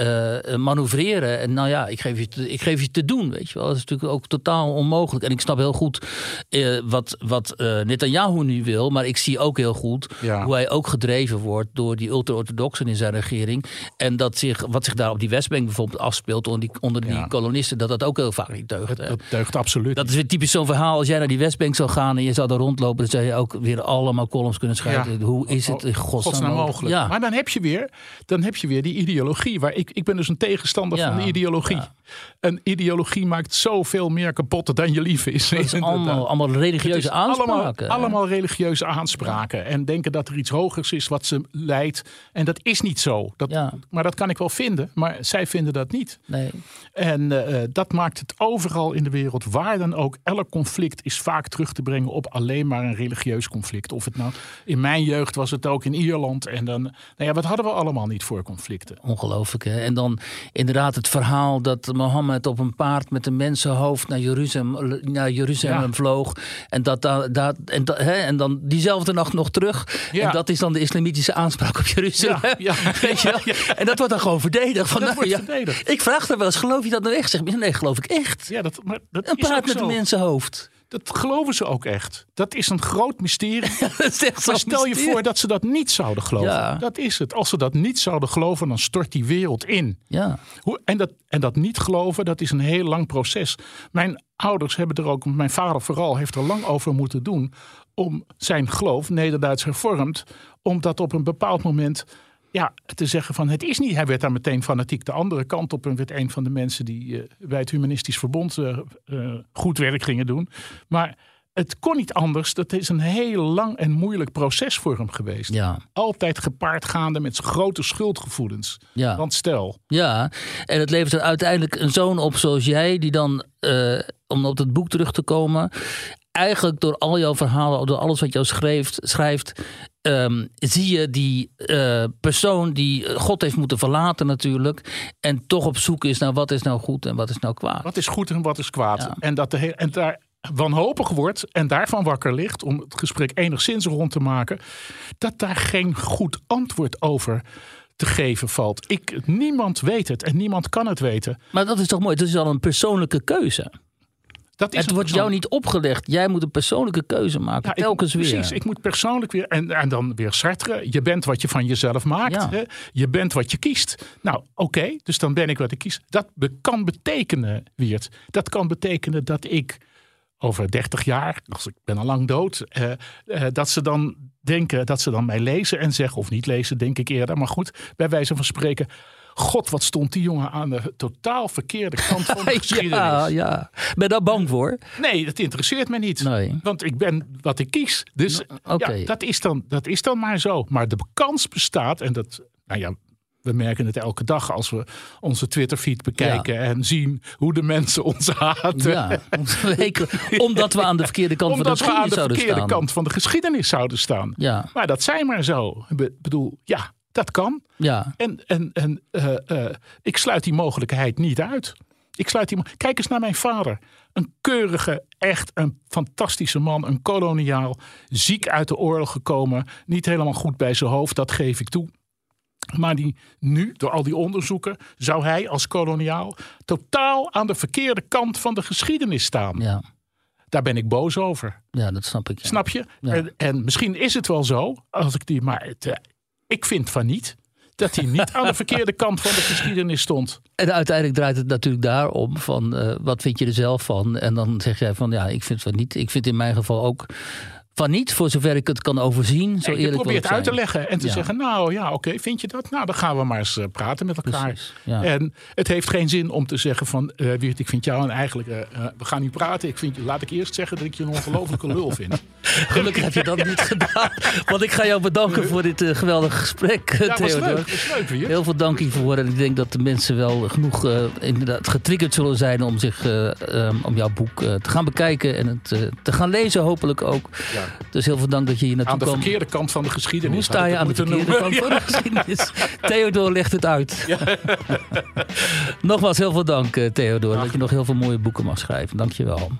manoeuvreren. En nou ja, ik geef, je te, ik geef je te doen, weet je wel. Dat is natuurlijk ook totaal onmogelijk. En ik snap heel goed wat, wat Netanyahu nu wil, maar ik zie ook heel goed Ja. hoe hij ook gedreven wordt door die ultra-orthodoxen in zijn regering. En dat zich, wat zich daar op die Westbank bijvoorbeeld afspeelt onder die, onder die Ja. kolonisten, dat dat ook heel vaak niet deugt. Dat deugt absoluut. Dat is weer typisch zo'n verhaal. Als jij naar die Westbank zou gaan en je zou daar rondlopen, dan zou je ook weer allemaal columns kunnen schrijven. Ja. Hoe is het in godsnaam, mogelijk. Ja. Maar dan heb, je weer, dan heb je weer die ideologie. Waar ik, ik ben dus een tegenstander van de ideologie. Een ideologie maakt zoveel meer kapot dan je lief is. <laughs> Inderdaad. allemaal, allemaal Het religieuze is allemaal, aanspraken. allemaal religieuze aanspraken. En denken dat er iets hogers is wat ze leidt. En dat is niet zo. Dat, Ja. Maar dat kan ik wel vinden. Maar zij vinden dat niet. Nee. En eh, dat maakt het overal in de wereld, waar dan ook, elk conflict is vaak terug te brengen op alleen maar een religieus conflict. Of het nou, in mijn jeugd was het ook in Ierland. En dan, nou ja, wat hadden we allemaal niet voor conflicten? Ongelooflijk. Hè? En dan inderdaad het verhaal dat Mohammed op een paard met een mensenhoofd naar Jeruzalem, naar Jeruzalem Ja. vloog. En, dat, da- da- en, hè? en dan diezelfde nacht nog terug. Ja. En dat is dan de islamitische aanspraak op Jeruzalem. Ja, <laughs> Weet je wel? En dat wordt dan gewoon verdedigd. Van, Dat nou, verdedigd. Ik vraag er wel eens, geloof je dat nou echt? Zeg nee, geloof ik echt. Ja, dat, maar dat Een paard met zo. een mensenhoofd. Dat geloven ze ook echt. Dat is een groot mysterie. <laughs> Maar stel je voor dat ze dat niet zouden geloven. Ja. Dat is het. Als ze dat niet zouden geloven, dan stort die wereld in. Ja. Hoe, en, dat, en dat niet geloven, dat is een heel lang proces. Mijn ouders hebben er ook, mijn vader vooral, heeft er lang over moeten doen. om zijn geloof, Nederduits hervormd, om dat op een bepaald moment ja, te zeggen van het is niet. Hij werd daar meteen fanatiek de andere kant op en werd een van de mensen die eh, bij het Humanistisch Verbond eh, eh, goed werk gingen doen. Maar het kon niet anders. Dat is een heel lang en moeilijk proces voor hem geweest. Ja. Altijd gepaard gaande met grote schuldgevoelens. Ja. Want stel, Ja, en het levert dan uiteindelijk een zoon op zoals jij, die dan, om op het boek terug te komen, eigenlijk door al jouw verhalen, door alles wat jou schrijft, schrijft ehm, zie je die eh, persoon die God heeft moeten verlaten natuurlijk, en toch op zoek is naar wat is nou goed en wat is nou kwaad. Wat is goed en wat is kwaad? Ja. En, dat de en daar wanhopig wordt en daarvan wakker ligt, om het gesprek enigszins rond te maken, dat daar geen goed antwoord over te geven valt. Ik, niemand weet het en niemand kan het weten. Maar dat is toch mooi, het is al een persoonlijke keuze. Dat is Het wordt jou niet opgelegd, jij moet een persoonlijke keuze maken, Ja, ik- telkens weer. Precies, ik moet persoonlijk weer. En, en dan weer Sartre. Je bent wat je van jezelf maakt. Ja. Hè? Je bent wat je kiest. Nou, oké, dus dan ben ik wat ik kies. Dat be- kan betekenen, Wiert. Dat kan betekenen dat ik over 30 jaar, als ik ben al lang dood, eh, eh, dat ze dan denken, dat ze dan mij lezen en zeggen, of niet lezen, denk ik eerder. Maar goed, bij wijze van spreken. God, wat stond die jongen aan de totaal verkeerde kant van de <laughs> geschiedenis. ja, ja. Ben je daar bang voor? Nee, dat interesseert me niet. Nee. Want ik ben wat ik kies. Dus oké. ja, dat, is dan, dat is dan maar zo. Maar de kans bestaat, en dat, nou ja, we merken het elke dag als we onze Twitterfeed bekijken en zien hoe de mensen ons haten. Ja, omdat we aan de verkeerde kant Omdat van de we aan geschiedenis de zouden verkeerde staan. kant van de geschiedenis zouden staan. Ja, Maar dat zijn maar zo. Ik be- bedoel, ja, dat kan. ja, En, en, en eh, eh, ik sluit die mogelijkheid niet uit. Ik sluit die, Kijk eens naar mijn vader. Een keurige, echt een fantastische man. Een koloniaal. Ziek uit de oorlog gekomen. Niet helemaal goed bij zijn hoofd, dat geef ik toe. Maar die nu, door al die onderzoeken, zou hij als koloniaal totaal aan de verkeerde kant van de geschiedenis staan. ja, Daar ben ik boos over. ja, dat snap ik. ja. Snap je? Ja. En, en misschien is het wel zo, als ik die, maar het, eh, ik vind van niet. Dat hij niet aan de <laughs> verkeerde kant van de geschiedenis stond. En uiteindelijk draait het natuurlijk daarom van eh, wat vind je er zelf van? En dan zeg jij van ja, ik vind van niet. Ik vind in mijn geval ook van niet, voor zover ik het kan overzien. Zo je eerlijk wil probeert uit te leggen en te Ja. zeggen: Nou ja, oké, vind je dat? Nou, dan gaan we maar eens eh, praten met elkaar. Precies, ja. En het heeft geen zin om te zeggen: van eh Wiert, ik vind jou en eigenlijk, eh, we gaan niet praten. Ik vind, je- laat ik eerst zeggen dat ik je een ongelofelijke lul vind. <laughs> Gelukkig heb je dat niet <laughs> gedaan. Want ik ga jou bedanken voor dit uh, geweldige gesprek, uh, ja, leuk, leuk. Heel veel dank hiervoor. En ik denk dat de mensen wel genoeg uh, inderdaad getriggerd zullen zijn om, zich, um, om jouw boek te gaan bekijken en het te gaan lezen, hopelijk ook. Ja. Dus heel veel dank dat je hier naartoe kwam. Aan de verkeerde kant van de geschiedenis. Hoe sta je aan de verkeerde noemen? kant van de geschiedenis? Theodor legt het uit. <laughs> Nogmaals heel veel dank, Theodor. Ach. Dat je nog heel veel mooie boeken mag schrijven. Dank je wel.